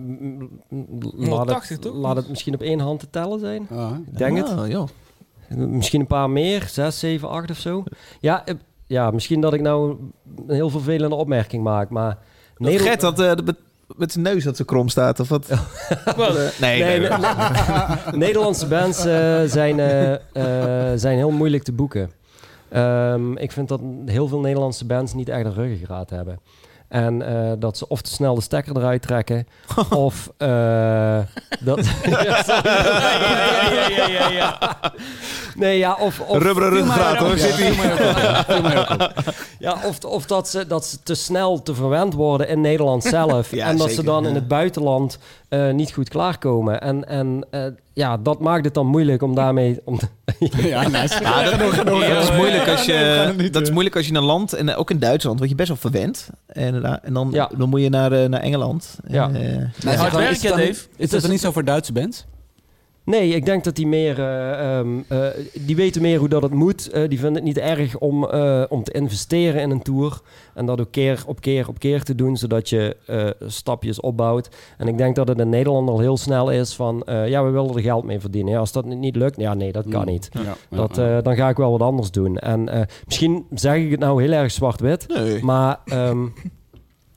180 het, toch? laat het misschien op één hand te tellen zijn. Ah, Ik denk het. Joh. Misschien een paar meer, zes, zeven, acht of zo. Ja, eh, ja misschien dat ik nou een heel vervelende opmerking maak, maar... Nee, Nederland- Gert dat eh, met, zijn neus dat ze krom staat of wat? Nee, nee, Nee, nee. ne- Nederlandse bands eh, zijn, eh, eh, zijn heel moeilijk te boeken. Ehm, ik vind dat heel veel Nederlandse bands niet echt een ruggengraat hebben. En eh, dat ze of te snel de stekker eruit trekken, of eh, dat... ja, sorry. Ja, ja, ja, ja, ja. Nee, ja, of... of Rubberen ruggengraat hoor, zit hij. Ja, of, of dat, ze, dat ze te snel te verwend worden in Nederland zelf. En dat ze dan in het buitenland eh, niet goed klaarkomen. En, en eh, ja, dat maakt het dan moeilijk om daarmee... Om ja, nice. Ja, dat, dat is moeilijk als je, dat is eh. moeilijk als je naar land, en eh, ook in Duitsland, word je best wel verwend. En, eh, en dan, Ja. dan moet je naar, eh, naar Engeland. Ja. En, eh, Nou, Hard is, werken, dat dan- Dave. is dat dan niet zo voor Duitse bands? Nee, ik denk dat die meer... eh, ehm, eh, die weten meer hoe dat het moet. Eh, die vinden het niet erg om, eh, om te investeren in een tour. En dat ook keer op keer op keer te doen, zodat je eh, stapjes opbouwt. En ik denk dat het in Nederland al heel snel is van... eh, ja, we willen er geld mee verdienen. Ja, als dat niet lukt, ja, nee, dat kan Mm. niet. Ja, ja, Dat, ja. eh, dan ga ik wel wat anders doen. En eh, misschien zeg ik het nou heel erg zwart-wit. Nee. Maar ehm,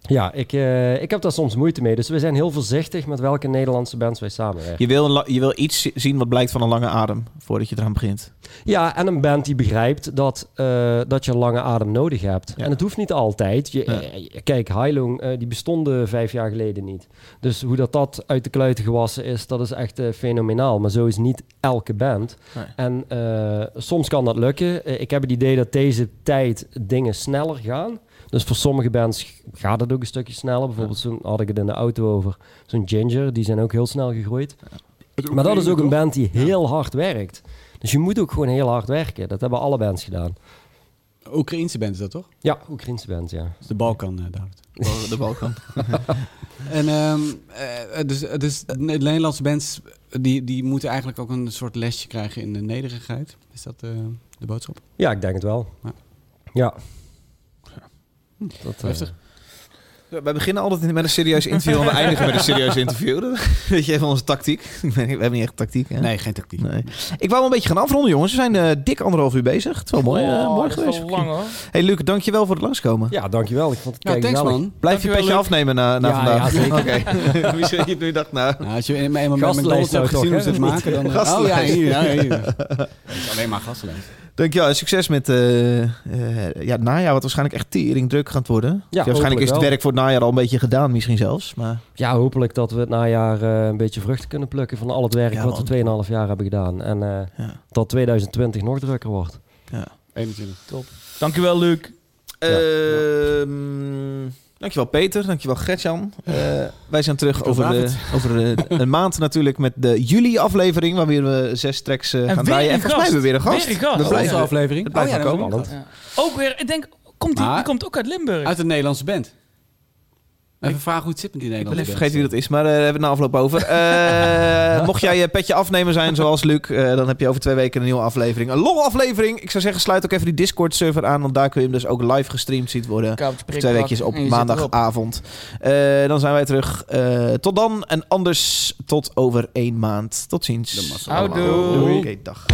ja, ik, eh, ik heb daar soms moeite mee. Dus we zijn heel voorzichtig met welke Nederlandse bands wij samenwerken. Je wil, je wil iets zi- zien wat blijkt van een lange adem voordat je eraan begint. Ja, en een band die begrijpt dat, eh, dat je een lange adem nodig hebt. Ja. En het hoeft niet altijd. Je, Ja. eh, kijk, Heilung, eh, die bestonden vijf jaar geleden niet. Dus hoe dat, dat uit de kluiten gewassen is, dat is echt fenomenaal. Maar zo is niet elke band. Nee. En soms kan dat lukken. Ik heb het idee dat deze tijd dingen sneller gaan. Dus voor sommige bands gaat het ook een stukje sneller. Bijvoorbeeld, zo'n had ik het in de auto over. Zo'n Ginger, die zijn ook heel snel gegroeid. Maar dat is ook een band die heel hard werkt. Dus je moet ook gewoon heel hard werken. Dat hebben alle bands gedaan. Oekraïense band is dat toch? Ja, Oekraïnse bands, ja. Is de Balkan, eh, David. De Balkan. En ehm, eh, dus, dus de Nederlandse bands die, die moeten eigenlijk ook een soort lesje krijgen in de nederigheid. Is dat eh, de boodschap? Ja, ik denk het wel. Ja. Ja. Dat, eh, Heftig. Wij beginnen altijd met een serieus interview en we eindigen met een serieus interview. Dat Weet je even onze tactiek? We hebben niet echt tactiek. Hè? Nee, geen tactiek. Nee. Ik wou wel een beetje gaan afronden, jongens. We zijn eh, dik anderhalf uur bezig. Het is wel mooi, eh, Oh, mooi geweest. wel lang hoor. Hey Luc, dankjewel voor het langskomen. ja, dankjewel. Ik vond het thanks gezellig. man. Blijf je petje Luc. afnemen na, na Ja, vandaag. ja, zeker. Oké. Wie zei je nu dacht, nou... Nou, als je eenmaal met mijn McDonald's hebt gezien hoe ze het maken, dan... hè? Oh ja, Gastenlijst. hier. Ja, hier. Het is alleen maar gastenlijst. Dankjewel. en Succes met eh, eh, ja, het najaar, wat waarschijnlijk echt tering druk gaat worden. Ja, waarschijnlijk is het wel. werk voor het najaar al een beetje gedaan, misschien zelfs. Maar Ja, hopelijk dat we het najaar eh, een beetje vruchten kunnen plukken van al het werk Ja, wat man. we 2,5 jaar hebben gedaan. En eh, Ja. dat 2020 nog drukker wordt. 21. Dankjewel, Luc. Ehm, dankjewel Peter, dankjewel Gertjan. Eh wij zijn terug over, de, over eh, een maand natuurlijk met de juli-aflevering, waar we zes tracks eh, gaan draaien. En volgens mij hebben we weer een gast. Weer een gast. We Oh, blijven- Onze aflevering. Het blijft Oh ja, wel dat komen. is ook een Ja. Ook weer, ik denk, komt die, Maar- die komt ook uit Limburg. Uit een Nederlandse band. Even vragen hoe het zit met die Ik ben Nederlandse even vergeten wie dat is, maar daar hebben we het na afloop over. Eh, mocht jij je petje afnemen zijn zoals Luc, eh, dan heb je over twee weken een nieuwe aflevering. Een lol aflevering. Ik zou zeggen, sluit ook even die Discord-server aan, want daar kun je hem dus ook live gestreamd zien worden. Twee weekjes op maandagavond. Eh, dan zijn wij terug. Eh, tot dan en anders tot over één maand. Tot ziens. De massa. Houdoe. Doei. Oké, dag.